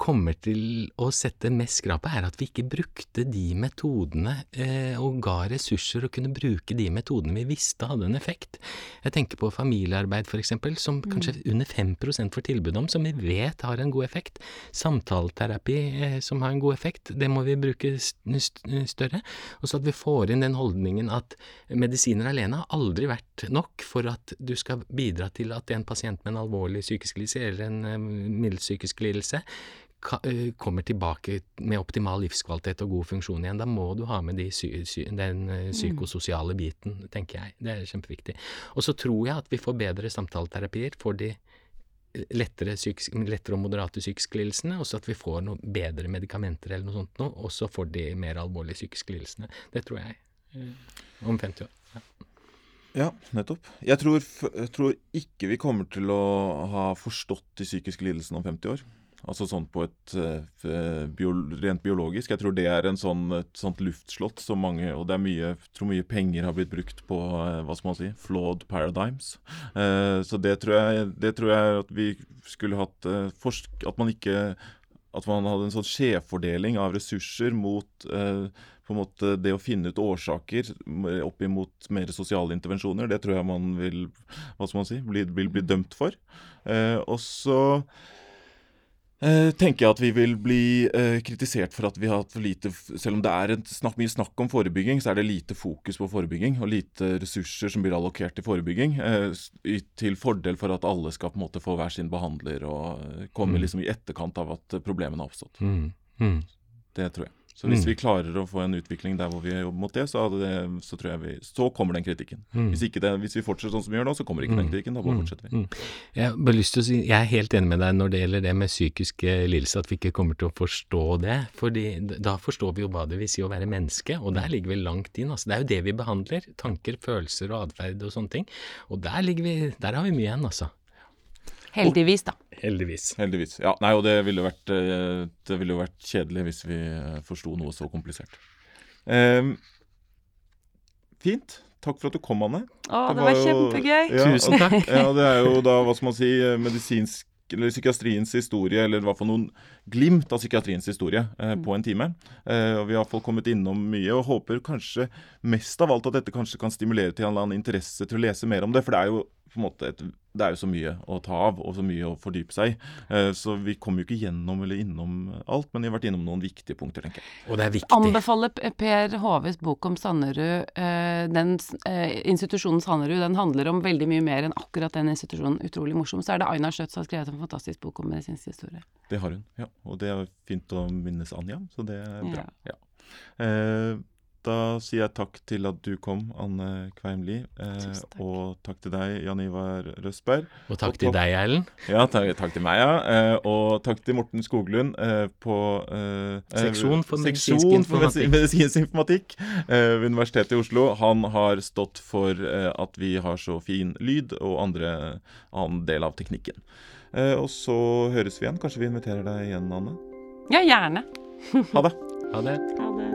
kommer til å sette mest skrap på, er at vi ikke brukte de metodene eh, og ga ressurser og kunne bruke de metodene vi visste hadde en effekt. Jeg tenker på familiearbeid eksempel, som kanskje under 5 får tilbud om, som vi vet har en god effekt. Samtaleterapi eh, som har en god effekt, det må vi bruke st større. Og så at vi får inn den holdningen at medisiner alene har aldri vært nok for at du skal bidra til at en pasient med en alvorlig psykisk lidelse eller en eh, middels psykisk lidelse eh, kommer tilbake med optimal livskvalitet og god funksjon igjen. Da må du ha med de sy sy den eh, psykososiale biten, tenker jeg. Det er kjempeviktig. Og så tror jeg at vi får bedre samtaleterapier for de eh, lettere, psykisk, lettere og moderate psykiske lidelsene, og så at vi får noe bedre medikamenter eller noe sånt nå, også for de mer alvorlige psykiske lidelsene. Det tror jeg. eh, Om 50 år. Ja. Ja, nettopp. Jeg tror, f jeg tror ikke vi kommer til å ha forstått de psykiske lidelsene om 50 år. Altså sånn på et eh, bio rent biologisk. Jeg tror det er en sånn, et sånt luftslott som mange Og det er mye tror mye penger har blitt brukt på eh, hva skal man si, flawed paradigms. Eh, så det tror, jeg, det tror jeg at vi skulle hatt forsk At man ikke At man hadde en sånn skjevfordeling av ressurser mot eh, på en måte det å finne ut årsaker opp imot mer sosiale intervensjoner, det tror jeg man vil hva skal man si, bli, bli, bli dømt for. Eh, og så eh, tenker jeg at vi vil bli eh, kritisert for at vi har hatt for lite Selv om det er en snakk, mye snakk om forebygging, så er det lite fokus på forebygging. Og lite ressurser som blir allokert til forebygging. Eh, til fordel for at alle skal på en måte få hver sin behandler og komme Mm. liksom i etterkant av at problemene har oppstått. Mm. Mm. Det tror jeg. Så hvis Mm. vi klarer å få en utvikling der hvor vi jobber mot det, så, det, så tror jeg vi Så kommer den kritikken. Mm. Hvis, ikke det, hvis vi fortsetter sånn som vi gjør nå, så kommer ikke den Mm. kritikken. Da bare Mm. fortsetter vi. Mm. Jeg bare lyst til å si, jeg er helt enig med deg når det gjelder det med psykiske lidelser, at vi ikke kommer til å forstå det. fordi da forstår vi jo hva det vil si å være menneske, og der ligger vi langt inn. Altså, det er jo det vi behandler. Tanker, følelser og atferd og sånne ting. Og der, vi, der har vi mye igjen, altså. Heldigvis, da. Heldigvis. Heldigvis. Ja, nei, og det ville jo vært, eh, det ville jo vært kjedelig hvis vi eh, forsto noe så komplisert. Ehm, fint. Takk for at du kom, Anne. Å, det var var jo- kjempegøy. Ja, Tusen takk. Ja, det er jo da, hva skal man si, eh, medisinsk eller psykiatriens historie, eller i hvert fall noen glimt av psykiatriens historie eh, på en time. Eh, og Vi har i hvert fall kommet innom mye, og håper kanskje mest av alt at dette kanskje kan stimulere til en eller annen interesse til å lese mer om det. For det er jo på en måte et, det er jo så mye å ta av, og så mye å fordype seg i. Eh, så vi kommer jo ikke gjennom eller innom alt, men vi har vært innom noen viktige punkter, tenker jeg. Og det er viktig. Anbefaler Per Håves bok om Sanderud, eh, den eh, institusjonen Sanderud, den handler om veldig mye mer enn akkurat den institusjonen. Utrolig morsom. Så er det Aina Schjøtz som har skrevet en fantastisk bok om medisinsk historie. Det har hun, ja. Og det er fint å minnes Anja, så det er bra. Ja. Ja. Da sier jeg takk til at du kom, Anne Kveimli. Eh, og takk til deg, Jan Ivar Røsberg. Og takk Og til deg, Erlend. Ja, takk, takk til meg, ja. Eh, og takk til Morten Skoglund eh, på eh, eh, Seksjon for medisinsk Seksjon for informatikk. medisinsk informatikk eh, ved Universitetet i Oslo. Han har stått for eh, at vi har så fin lyd, og andre annen del av teknikken. Eh, og så høres vi igjen. Kanskje vi inviterer deg igjen, Anne. Ja, gjerne. Ha det. Ha det. Ha det.